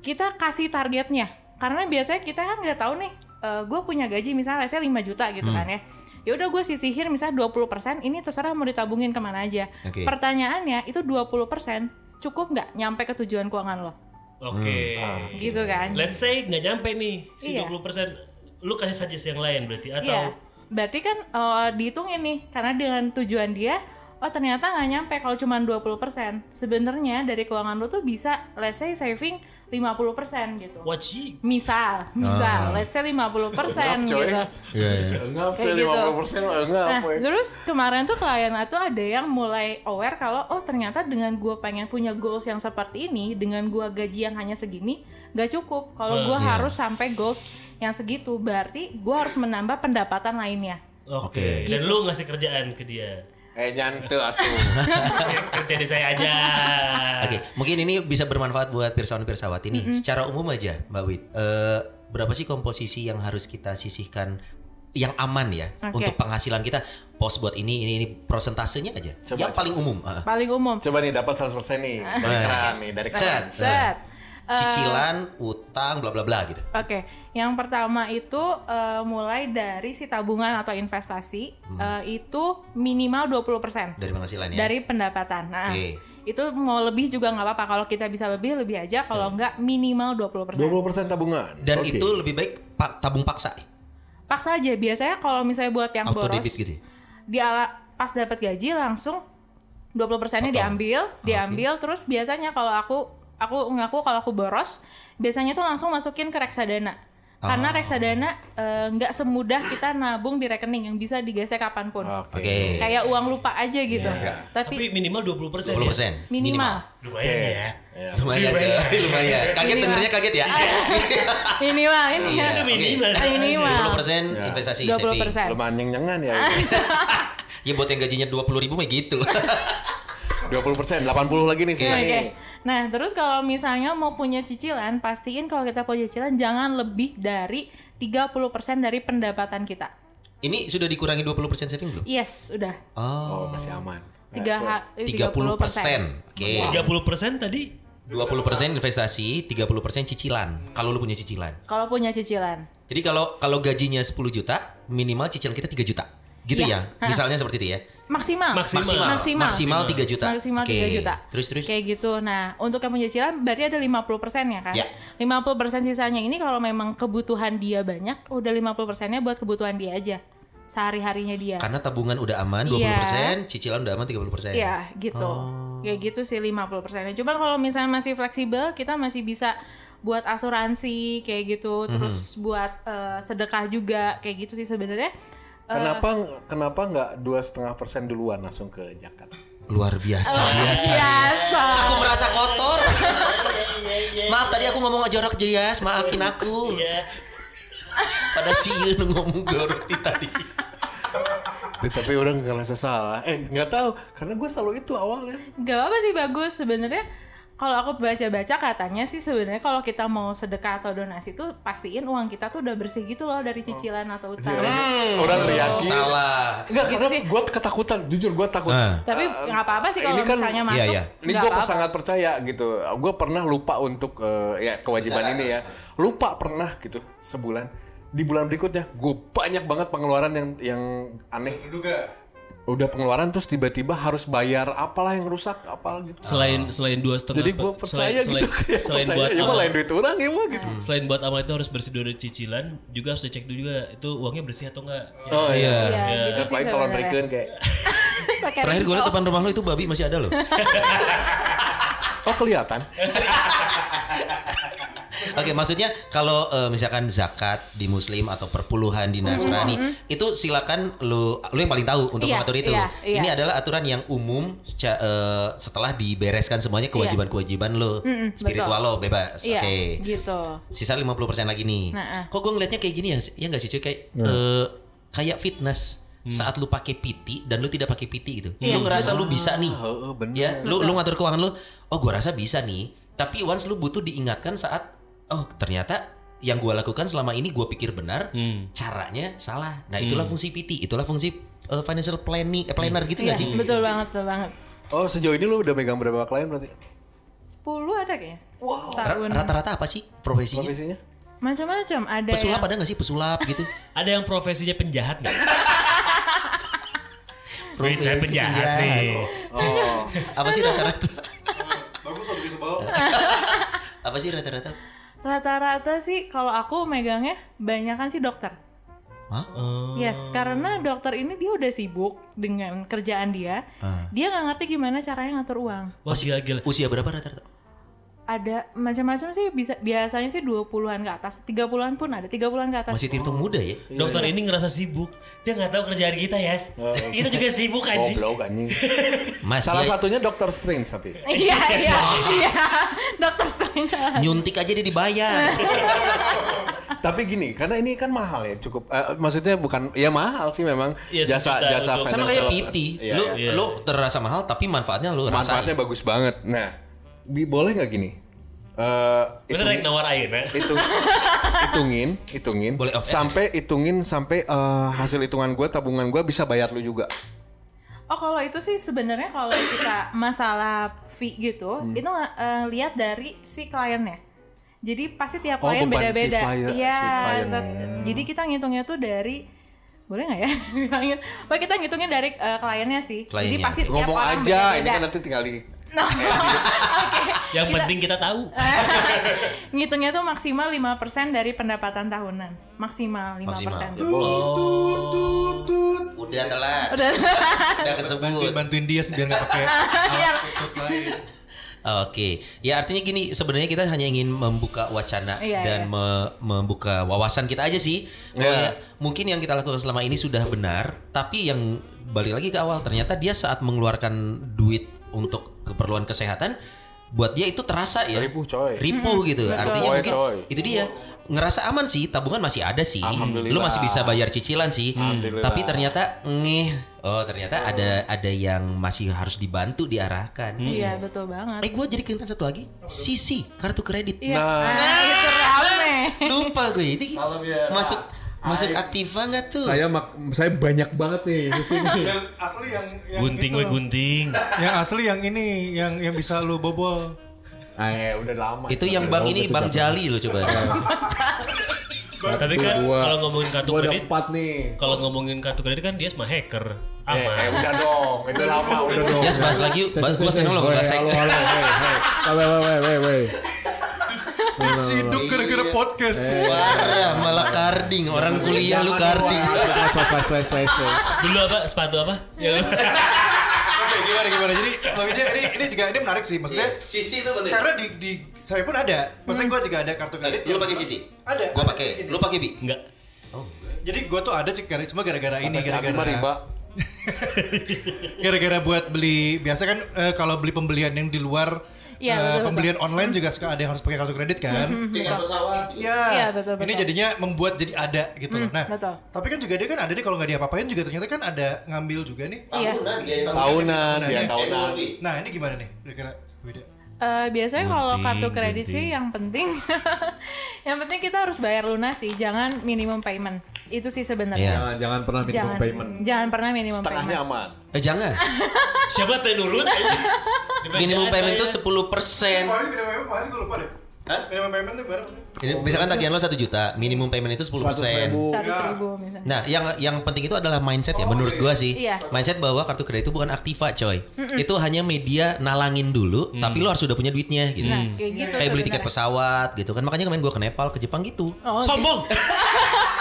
Kita kasih targetnya, karena biasanya kita kan nggak tahu nih, gue punya gaji misalnya saya 5 juta gitu kan ya. Ya udah gue sisihin misalnya 20%, ini terserah mau ditabungin ke mana aja. Oke. Pertanyaannya itu 20% cukup nggak nyampe ke tujuan keuangan lo? Oke. Gitu kan? Let's say nggak nyampe nih si Iya. 20%. Lu kasih suggest yang lain berarti atau Iya, berarti kan eh, dihitungin nih karena dengan tujuan dia, oh ternyata nggak nyampe kalau cuma 20%. Sebenarnya dari keuangan lu tuh bisa let's say saving 50% gitu. she Misal, misal, let's say 50% Ngap, coy. gitu. Iya, iya. Enggak, coy, gitu. 50% mah enggak Nah, ya. terus kemarin tuh klien tuh ada yang mulai aware kalau oh ternyata dengan gue pengen punya goals yang seperti ini, dengan gue gaji yang hanya segini, gak cukup. Kalau gue harus sampai goals yang segitu, berarti gue harus menambah pendapatan lainnya. Oke. Dan lu ngasih kerjaan ke dia. Eh nyantu atuh. Kerja di saya aja. Oke, mungkin ini bisa bermanfaat buat pirsawan pirsawati nih. Secara umum aja, Mbak Wid, eh, berapa sih komposisi yang harus kita sisihkan yang aman ya Oke. untuk penghasilan kita pos buat ini ini ini prosentasenya aja. Coba, yang paling umum. ah. Paling umum. Coba nih dapat 100% nih dari keran nih, dari keran. Set. Set. Eh, Cicilan, utang, bla bla bla gitu. Oke, yang pertama itu eh, mulai dari si tabungan atau investasi eh, itu minimal 20% Dari penghasilan ya. dari pendapatan. Nah, Oke. itu mau lebih juga nggak apa-apa. Kalau kita bisa lebih lebih aja. Kalau nggak minimal 20%. 20% tabungan. Dan Oke. itu lebih baik tabung paksa, Paksa aja. Biasanya kalau misalnya buat yang auto boros, debit gitu. ya? di ala- pas dapat gaji langsung 20 persennya diambil, diambil. Terus biasanya kalau aku aku ngaku kalau aku boros, biasanya tuh langsung masukin ke reksadana. Karena reksadana eh, nggak semudah kita nabung di rekening yang bisa digesek kapan pun. Oke. Oke. Kayak uang lupa aja gitu. Tapi Tapi minimal 20%. 20%. Ya? persen. minimal. Lumayan ya. Lumayan, Lumayan. coy. lumayan. Kaget Minimal. dengernya kaget ya. minimal ini Iya, ya. Itu minimal. oke. Minimal. 20% investasi 20 saving. persen. Lumayan nyenyengan ya. Ya buat yang gajinya 20 ribu mah gitu. 20%, 80 lagi nih sisa Oke. nih. Nah, terus kalau misalnya mau punya cicilan, pastiin kalau kita punya cicilan jangan lebih dari 30% dari pendapatan kita. Ini sudah dikurangi 20% saving belum? Yes, udah. Oh, Oh, masih aman. Tiga ha- eh, 30 persen. Oke. 30% tadi 20% investasi, 30% cicilan. Kalau lu punya cicilan. Kalau punya cicilan. Jadi kalau kalau gajinya 10 juta, minimal cicilan kita 3 juta. Gitu Iya. ya. Misalnya seperti itu ya. Maksimal. Maksimal. Maksimal. Maksimal. Maksimal 3 juta. Maksimal Oke. 3 juta. Terus terus. Kayak gitu. Nah, untuk yang punya cicilan berarti ada 50% ya kan? Ya. 50% sisanya ini kalau memang kebutuhan dia banyak, udah 50%-nya buat kebutuhan dia aja. Sehari-harinya dia. Karena tabungan udah aman 20%, cicilan udah aman 30%. Iya gitu. Kayak gitu sih 50 persennya. Cuman kalau misalnya masih fleksibel, kita masih bisa buat asuransi kayak gitu, terus buat eh, sedekah juga kayak gitu sih sebenarnya. Kenapa kenapa nggak dua setengah persen duluan langsung ke Jakarta? Luar biasa, biasa. Biasa. Aku merasa kotor. Maaf tadi aku ngomong jorok Jias, maafin aku. ya Pada cium ngomong jorok di tadi. Tapi orang nggak ngerasa salah. Eh nggak tahu karena gue selalu itu awalnya. Gak apa sih bagus sebenarnya. Kalau aku baca-baca katanya sih sebenarnya kalau kita mau sedekah atau donasi tuh pastiin uang kita tuh udah bersih gitu loh dari cicilan atau utang. Orang yakin. Salah. Enggak, Gitu karena sih. gue ketakutan. Jujur gue takut. Ah. Tapi nggak apa-apa sih kalau ini kan- misalnya iya, masuk. iya. Ini nggak gue sangat percaya gitu. Gue pernah lupa untuk eh, ya kewajiban ini ya. Lupa pernah gitu sebulan. Di bulan berikutnya gue banyak banget pengeluaran yang yang aneh. Udah pengeluaran terus tiba-tiba harus bayar apalah yang rusak apalah gitu. Selain selain dua setengah Jadi gue percaya selain, gitu. Selain, Kayak selain percaya, buat ya amal, lain duit orang ya mah gitu. selain buat amal itu harus bersih dari cicilan, juga harus dicek dulu juga itu uangnya bersih atau enggak. Ya. Oh iya. Iya, gitu Ya, sih paling kalau berikan kayak Terakhir gue liat depan rumah lo itu babi masih ada loh. oh kelihatan. Oke, maksudnya kalau eh, misalkan zakat di Muslim atau perpuluhan di Nasrani itu silakan lu lu yang paling tahu untuk Iya, mengatur itu. iya, iya. Ini adalah aturan yang umum seca- eh, setelah dibereskan semuanya kewajiban-kewajiban lo, spiritual lo bebas. Iya, Oke. gitu. Sisa 50% lagi nih. Nah, ah. Kok gue ngeliatnya kayak gini ya? Ya nggak sih cuy kayak eh, kayak fitness. Saat lu pakai PT dan lu tidak pakai PT itu. Iya. Lu ngerasa lu bisa nih. Oh, bener. Ya, lu lu ngatur keuangan lu. Oh, gua rasa bisa nih. Tapi once lu butuh diingatkan saat oh ternyata yang gua lakukan selama ini gua pikir benar, Hmm. caranya salah. Nah, itulah fungsi PT, itulah fungsi uh, financial planning eh, planner gitu Iya, nggak sih? betul banget, betul banget. Oh sejauh ini lu udah megang berapa klien berarti? 10 ada kayaknya. Setahun. Rata-rata apa sih profesinya? Profesinya? Macam-macam ada Pesulap yang ada nggak sih pesulap gitu? Ada yang profesinya penjahat nggak? Profesi saya penjahat penjahat. nih. Oh. Apa sih rata-rata? Bagus lebih sebel. apa sih rata-rata? Rata-rata sih kalau aku megangnya banyak kan sih dokter. Hah? Yes, karena dokter ini dia udah sibuk dengan kerjaan dia. Dia nggak ngerti gimana caranya ngatur uang. Wah gila-gila. Usia berapa rata-rata? Ada macam-macam sih bisa biasanya sih 20-an ke atas, 30-an pun ada, 30-an ke atas. Masih terhitung muda ya? Dokter ini ngerasa sibuk. Dia nggak tahu kerjaan kita ya. Kita juga sibuk anjing. Goblok anjing. Mas Salah satunya Dokter Strange tapi. Iya, iya, iya. Dokter Strange. nyuntik aja dia dibayar. Tapi gini, karena ini kan mahal ya, cukup. eh, maksudnya bukan, ya mahal sih memang Iya, jasa jasa Sama kayak PT. Iya, lu iya. lu terasa mahal tapi manfaatnya lu rasain. manfaatnya bagus banget. Nah, bi- boleh nggak gini? Eh, Bener yang nawar air ya. hitung, hitungin, hitungin, Boleh off sampai hitungin sampai eh, hasil hitungan gue, tabungan gue bisa bayar lu juga. Oh kalau itu sih sebenarnya kalau kita masalah fee gitu, Hmm. itu eh, lihat dari si kliennya. Jadi pasti tiap Oh, klien beda-beda. Iya. si jadi kita ngitungnya tuh dari boleh nggak ya? Bilangin. Kita ngitungnya dari eh, kliennya sih. Jadi Kliennya. pasti tiap Ngomong orang aja, ini beda-beda. kan nanti tinggal di. Oke. Yang Kita- penting kita tahu. ngitungnya tuh maksimal 5% dari pendapatan tahunan. Maksimal 5%. Udah telat. Udah. Udah kesebut. Bantuin bantuin dia biar nggak pakai alat lain. Oke, ya artinya gini sebenarnya kita hanya ingin membuka wacana Iya, dan iya. me- membuka wawasan kita aja sih. Bahwa ya, mungkin yang kita lakukan selama ini sudah benar, tapi yang balik lagi ke awal ternyata dia saat mengeluarkan duit untuk keperluan kesehatan, buat dia itu terasa ya. Ripuh, coy. Ripuh gitu. Artinya Coy, mungkin coy. itu dia ngerasa aman sih, tabungan masih ada sih. Lu masih bisa bayar cicilan sih. Tapi ternyata ngeh, oh ternyata ada ada yang masih harus dibantu diarahkan. Iya, betul banget. Eh gue jadi keingetan satu lagi Sisi kartu kredit Iya. Nah. Nah, itu rame. Lupa gue itu Kalau biar- Masuk Masuk aktiva nggak tuh? Saya mak, saya banyak banget nih di sini. Yang asli yang, yang Gunting itu. we gunting. Yang asli yang ini yang yang bisa lu bobol. Ah, ya, udah lama. Itu yang bang ini Bang Jali lo coba Tapi kan kalau ngomongin kartu kredit, empat nih. kalau ngomongin kartu kredit kan dia mah hacker. Eh, eh, udah dong. Itu lama, udah dong. Yes bahas lagi Bahas gue lo Woi, ngerasa Halo, halo, hei, hei. Wei, wei, wei, wei, Hidup gara-gara podcast. Parah malah karding Orang kuliah lu karding sway. Dulu apa? Sepatu apa? Ya. Oke, gimana gimana. Jadi ini ini juga ini menarik sih maksudnya. Sisi itu penting Karena di di saya pun ada. Maksudnya gue juga ada kartu kredit. Lu pakai sisi? Ada. Gue pakai. Lu pakai bi? Enggak. Jadi gue tuh ada semua gara-gara ini gara-gara riba. gara-gara buat beli biasa kan eh, kalau beli pembelian yang di luar Eh, betul, betul. pembelian online juga suka ada yang harus pakai kartu kredit kan. Tinggal pesawat Iya. Iya, betul, Ini betul. jadinya membuat jadi ada gitu loh. Nah, betul. tapi kan juga dia kan ada nih kalau nggak diapa-apain juga ternyata kan ada ngambil juga nih. Iya. Tahunan, dia tahunan. Nah, ini gimana nih? Kira-kira beda. Eh, biasanya kalau kartu kredit sih yang penting yang penting kita harus bayar lunas sih, jangan minimum payment. Itu sih sebenarnya. Jangan, jangan pernah minimum Jangan payment. jangan pernah minimum Setengahnya payment. aman. Eh jangan Siapa yang nurut? Minimum payment tuh 10% minimum Hah? Minimum payment tuh berapa sih? Ini Misalkan tagihan lo 1 juta Minimum payment itu 10% 100 ribu. Seratus ribu misalnya. Nah, yang yang penting itu adalah mindset ya menurut gua sih. Iya. Mindset bahwa kartu kredit itu bukan aktiva, coy. Itu hanya media nalangin dulu, tapi lo harus sudah punya duitnya gitu. Nah, kayak gitu. Kayak beli tiket pesawat gitu kan. Makanya kemarin gua ke Nepal, ke Jepang gitu. Oh, Sombong.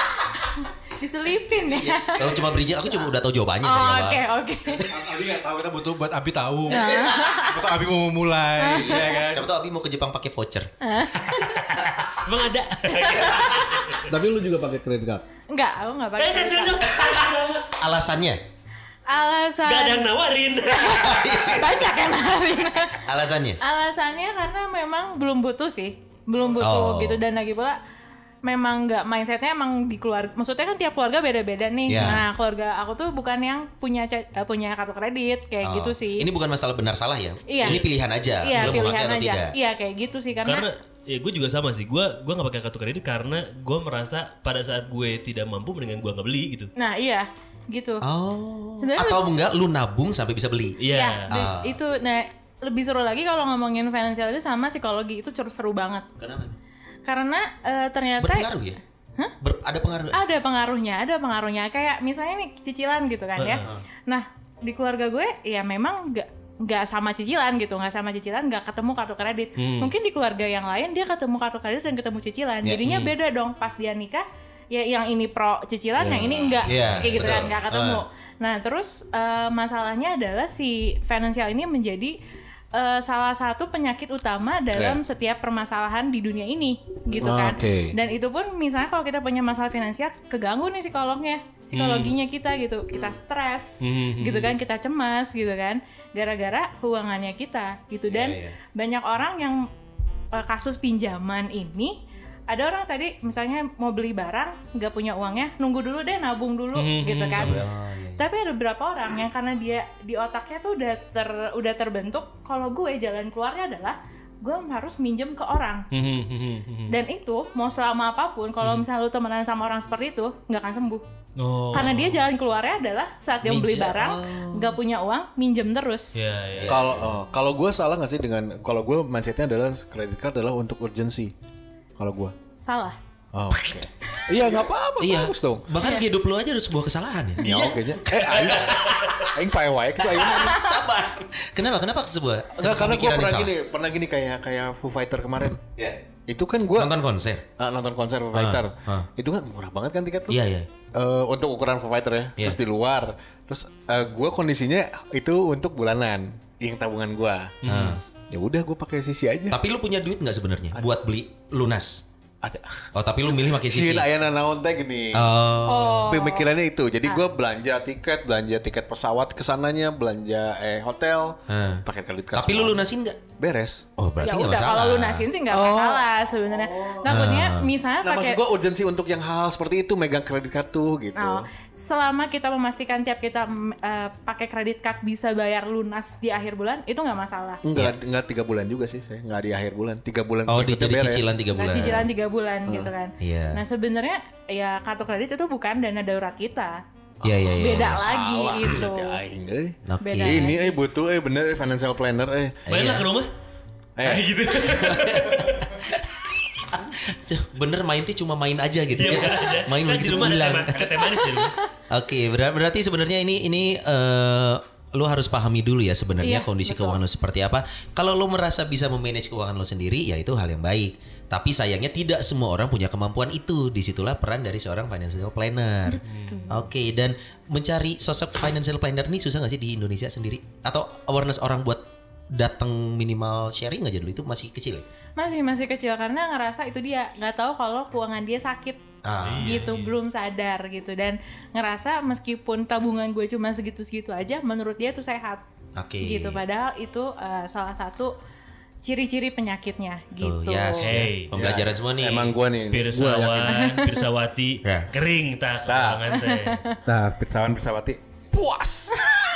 diselipin ya. Kalau cuma bridging aku cuma udah tahu jawabannya Oh, oke, Pak. oke. Abi nggak tahu kita butuh buat Abi tahu. Butuh Abi mau mulai, ya kan? Siapa tahu Abi mau ke Jepang pakai voucher. Emang ada. Tapi lu juga pakai credit card. Enggak, aku enggak pakai. Eh. Alasannya? Alasan Gak ada yang nawarin. banyak yang nawarin. Alasannya? Alasannya karena memang belum butuh sih, belum butuh Oh. gitu dan lagi pula memang nggak mindsetnya emang di keluarga. Maksudnya kan tiap keluarga beda-beda nih. Iya. Nah keluarga aku tuh bukan yang punya eh, punya kartu kredit kayak Oh. gitu sih. Ini bukan masalah benar salah ya. Iya. Ini pilihan aja. Iya lo pilihan atau aja. tidak. Iya kayak gitu sih karena, Karena ya gue juga sama sih. Gue gue nggak pakai kartu kredit karena gue merasa pada saat gue tidak mampu mendingan gue nggak beli gitu. Nah iya gitu. Oh. Sebenarnya Atau enggak lu nabung sampai bisa beli. Iya. Ya, di- itu nah lebih seru lagi kalau ngomongin financial itu sama psikologi itu seru seru banget. Kenapa? Karena eh, ternyata Berpengaruh ya? Ber- ada pengaruh. ada pengaruhnya, ada pengaruhnya. Kayak misalnya nih cicilan gitu kan ya. Nah di keluarga gue ya memang nggak nggak sama cicilan gitu, nggak sama cicilan, nggak ketemu kartu kredit. Mungkin di keluarga yang lain dia ketemu kartu kredit dan ketemu cicilan. Jadinya beda dong pas dia nikah. Ya yang ini pro cicilan, yang ini enggak, Iya, kayak gitu betul. kan, nggak ketemu. Nah terus eh, masalahnya adalah si financial ini menjadi eh, salah satu penyakit utama dalam setiap permasalahan di dunia ini, gitu kan. Oke. Dan itu pun misalnya kalau kita punya masalah finansial, keganggu nih psikolognya, psikologinya kita gitu, kita stres, gitu kan, kita cemas gitu kan, gara-gara keuangannya kita gitu. Dan banyak orang yang eh, kasus pinjaman ini ada orang tadi misalnya mau beli barang nggak punya uangnya nunggu dulu deh nabung dulu gitu kan tapi ada beberapa orang yang karena dia di otaknya tuh udah ter udah terbentuk kalau gue jalan keluarnya adalah gue harus minjem ke orang dan itu mau selama apa pun kalau misalnya lu temenan sama orang seperti itu nggak akan sembuh Oh. karena dia jalan keluarnya adalah saat dia beli barang nggak punya uang minjem terus Ya, ya. Kalau oh, kalau gue salah nggak sih dengan kalau gue mindsetnya adalah kredit card adalah untuk urgency. Kalau gue. Salah Oh, Oke. iya nggak apa-apa. Iya. Bagus dong. Bahkan hidup lu aja ada sebuah kesalahan ya. Ya oke nya. Eh aing aing pae wae gitu aing. Sabar. Kenapa? Kenapa sebuah? Enggak karena gue pernah gini, pernah gini kayak kayak Foo Fighter kemarin. salah? Itu kan gue Nonton konser. nonton konser Foo Fighter. ah. Itu kan murah banget kan tiket tuh. Iya, iya. Eh, untuk ukuran Foo Fighter ya. Iya. Terus di luar. Terus gue kondisinya itu untuk bulanan yang tabungan gue. Hmm. Ya udah gue pakai sisi aja. Tapi lu punya duit nggak sebenarnya buat beli lunas? Ada. Oh, tapi lu milih pakai sisi. Sieun aya naon teh gini. Oh. Pemikirannya itu. Jadi gue belanja tiket, belanja tiket pesawat ke sananya, belanja eh hotel, Hmm. pakai kredit card. Tapi lu lunasin nggak? beres. Oh, berarti ya udah masalah. kalau lunasin sih nggak masalah sebenarnya takutnya misalnya Nah, maksud pakai gue urgensi untuk yang hal seperti itu megang kredit kartu gitu. Nah, selama kita memastikan tiap kita eh, pakai kredit card bisa bayar lunas di akhir bulan itu nggak masalah Enggak, enggak tiga bulan juga sih saya, enggak di akhir bulan, tiga bulan. Oh, di beres. cicilan tiga Nah, bulan. cicilan tiga bulan gitu kan Iya. nah sebenarnya ya kartu kredit itu bukan dana darurat kita Iya, iya, iya. beda lagi gitu Ya, aing, eh. Beda. Ini eh butuh eh bener eh, financial planner eh. Main lah ke rumah. Eh. Kayak gitu. Bener main tuh cuma main aja gitu Iya, ya. aja. Main Saya di begitu pulang. rumah. Oke, ber- berarti sebenarnya ini ini eh lu harus pahami dulu ya sebenarnya Iya, kondisi betul. keuangan lu seperti apa. Kalau lu merasa bisa memanage keuangan lu sendiri, ya itu hal yang baik. Tapi sayangnya tidak semua orang punya kemampuan itu. Di situlah peran dari seorang financial planner. Oke, dan mencari sosok financial planner ini susah nggak sih di Indonesia sendiri? Atau awareness orang buat datang minimal sharing aja dulu itu masih kecil ya? masih masih kecil karena ngerasa itu dia nggak tahu kalau keuangan dia sakit Ah, gitu belum sadar gitu dan ngerasa meskipun tabungan gue cuma segitu-segitu aja menurut dia tuh sehat Oke. gitu padahal itu eh, salah satu ciri-ciri penyakitnya Tuh, gitu yes, Hey. Pembelajaran semua nih. Emang gua nih. Pirsawan, Pirsawati, Ya. kering tak keuangan teh. Nah, pirsawan pirsawati puas.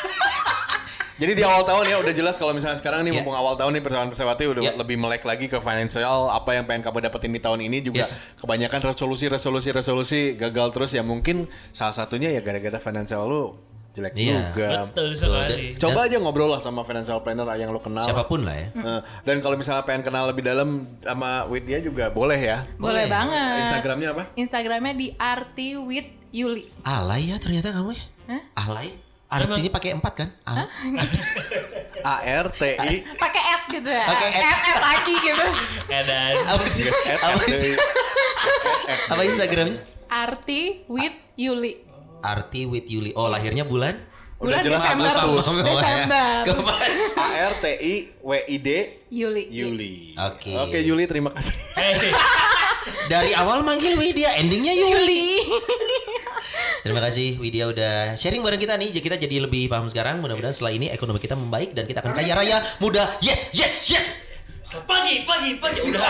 Jadi di awal tahun ya udah jelas kalau misalnya sekarang nih Ya. mumpung awal tahun nih pirsawan pirsawati udah Ya. lebih melek lagi ke financial apa yang pengen kamu dapetin di tahun ini juga Yes. kebanyakan resolusi resolusi resolusi gagal terus ya mungkin salah satunya ya gara-gara financial lu jelek Iya. juga. Betul sekali. Coba aja ngobrol lah sama financial planner yang lo kenal. Siapa pun lah ya. Eh, dan kalau misalnya pengen kenal lebih dalam sama Widya juga boleh ya. boleh banget Instagramnya apa? Instagramnya di arti with Yuli Alay ya ternyata kamu ya. Alay. Artinya pakai empat kan? Ah. A R T I pakai app gitu ya Pakai app. app, app lagi gitu Edan. Apa sih? Apa sih? Apa Instagramnya? arti with Yuli Arti with Yuli. Oh lahirnya bulan? Udah bulan jelas Desember Agustus. Desember Kemarin. A R T I W I D Yuli Yuli. Oke. Oke Yuli terima kasih. Dari awal manggil Widya, endingnya Yuli. Terima kasih Widya udah sharing bareng kita nih. Kita jadi lebih paham sekarang. Mudah-mudahan setelah ini ekonomi kita membaik dan kita akan kaya raya, muda. Yes, yes, yes. Pagi, pagi, pagi udah.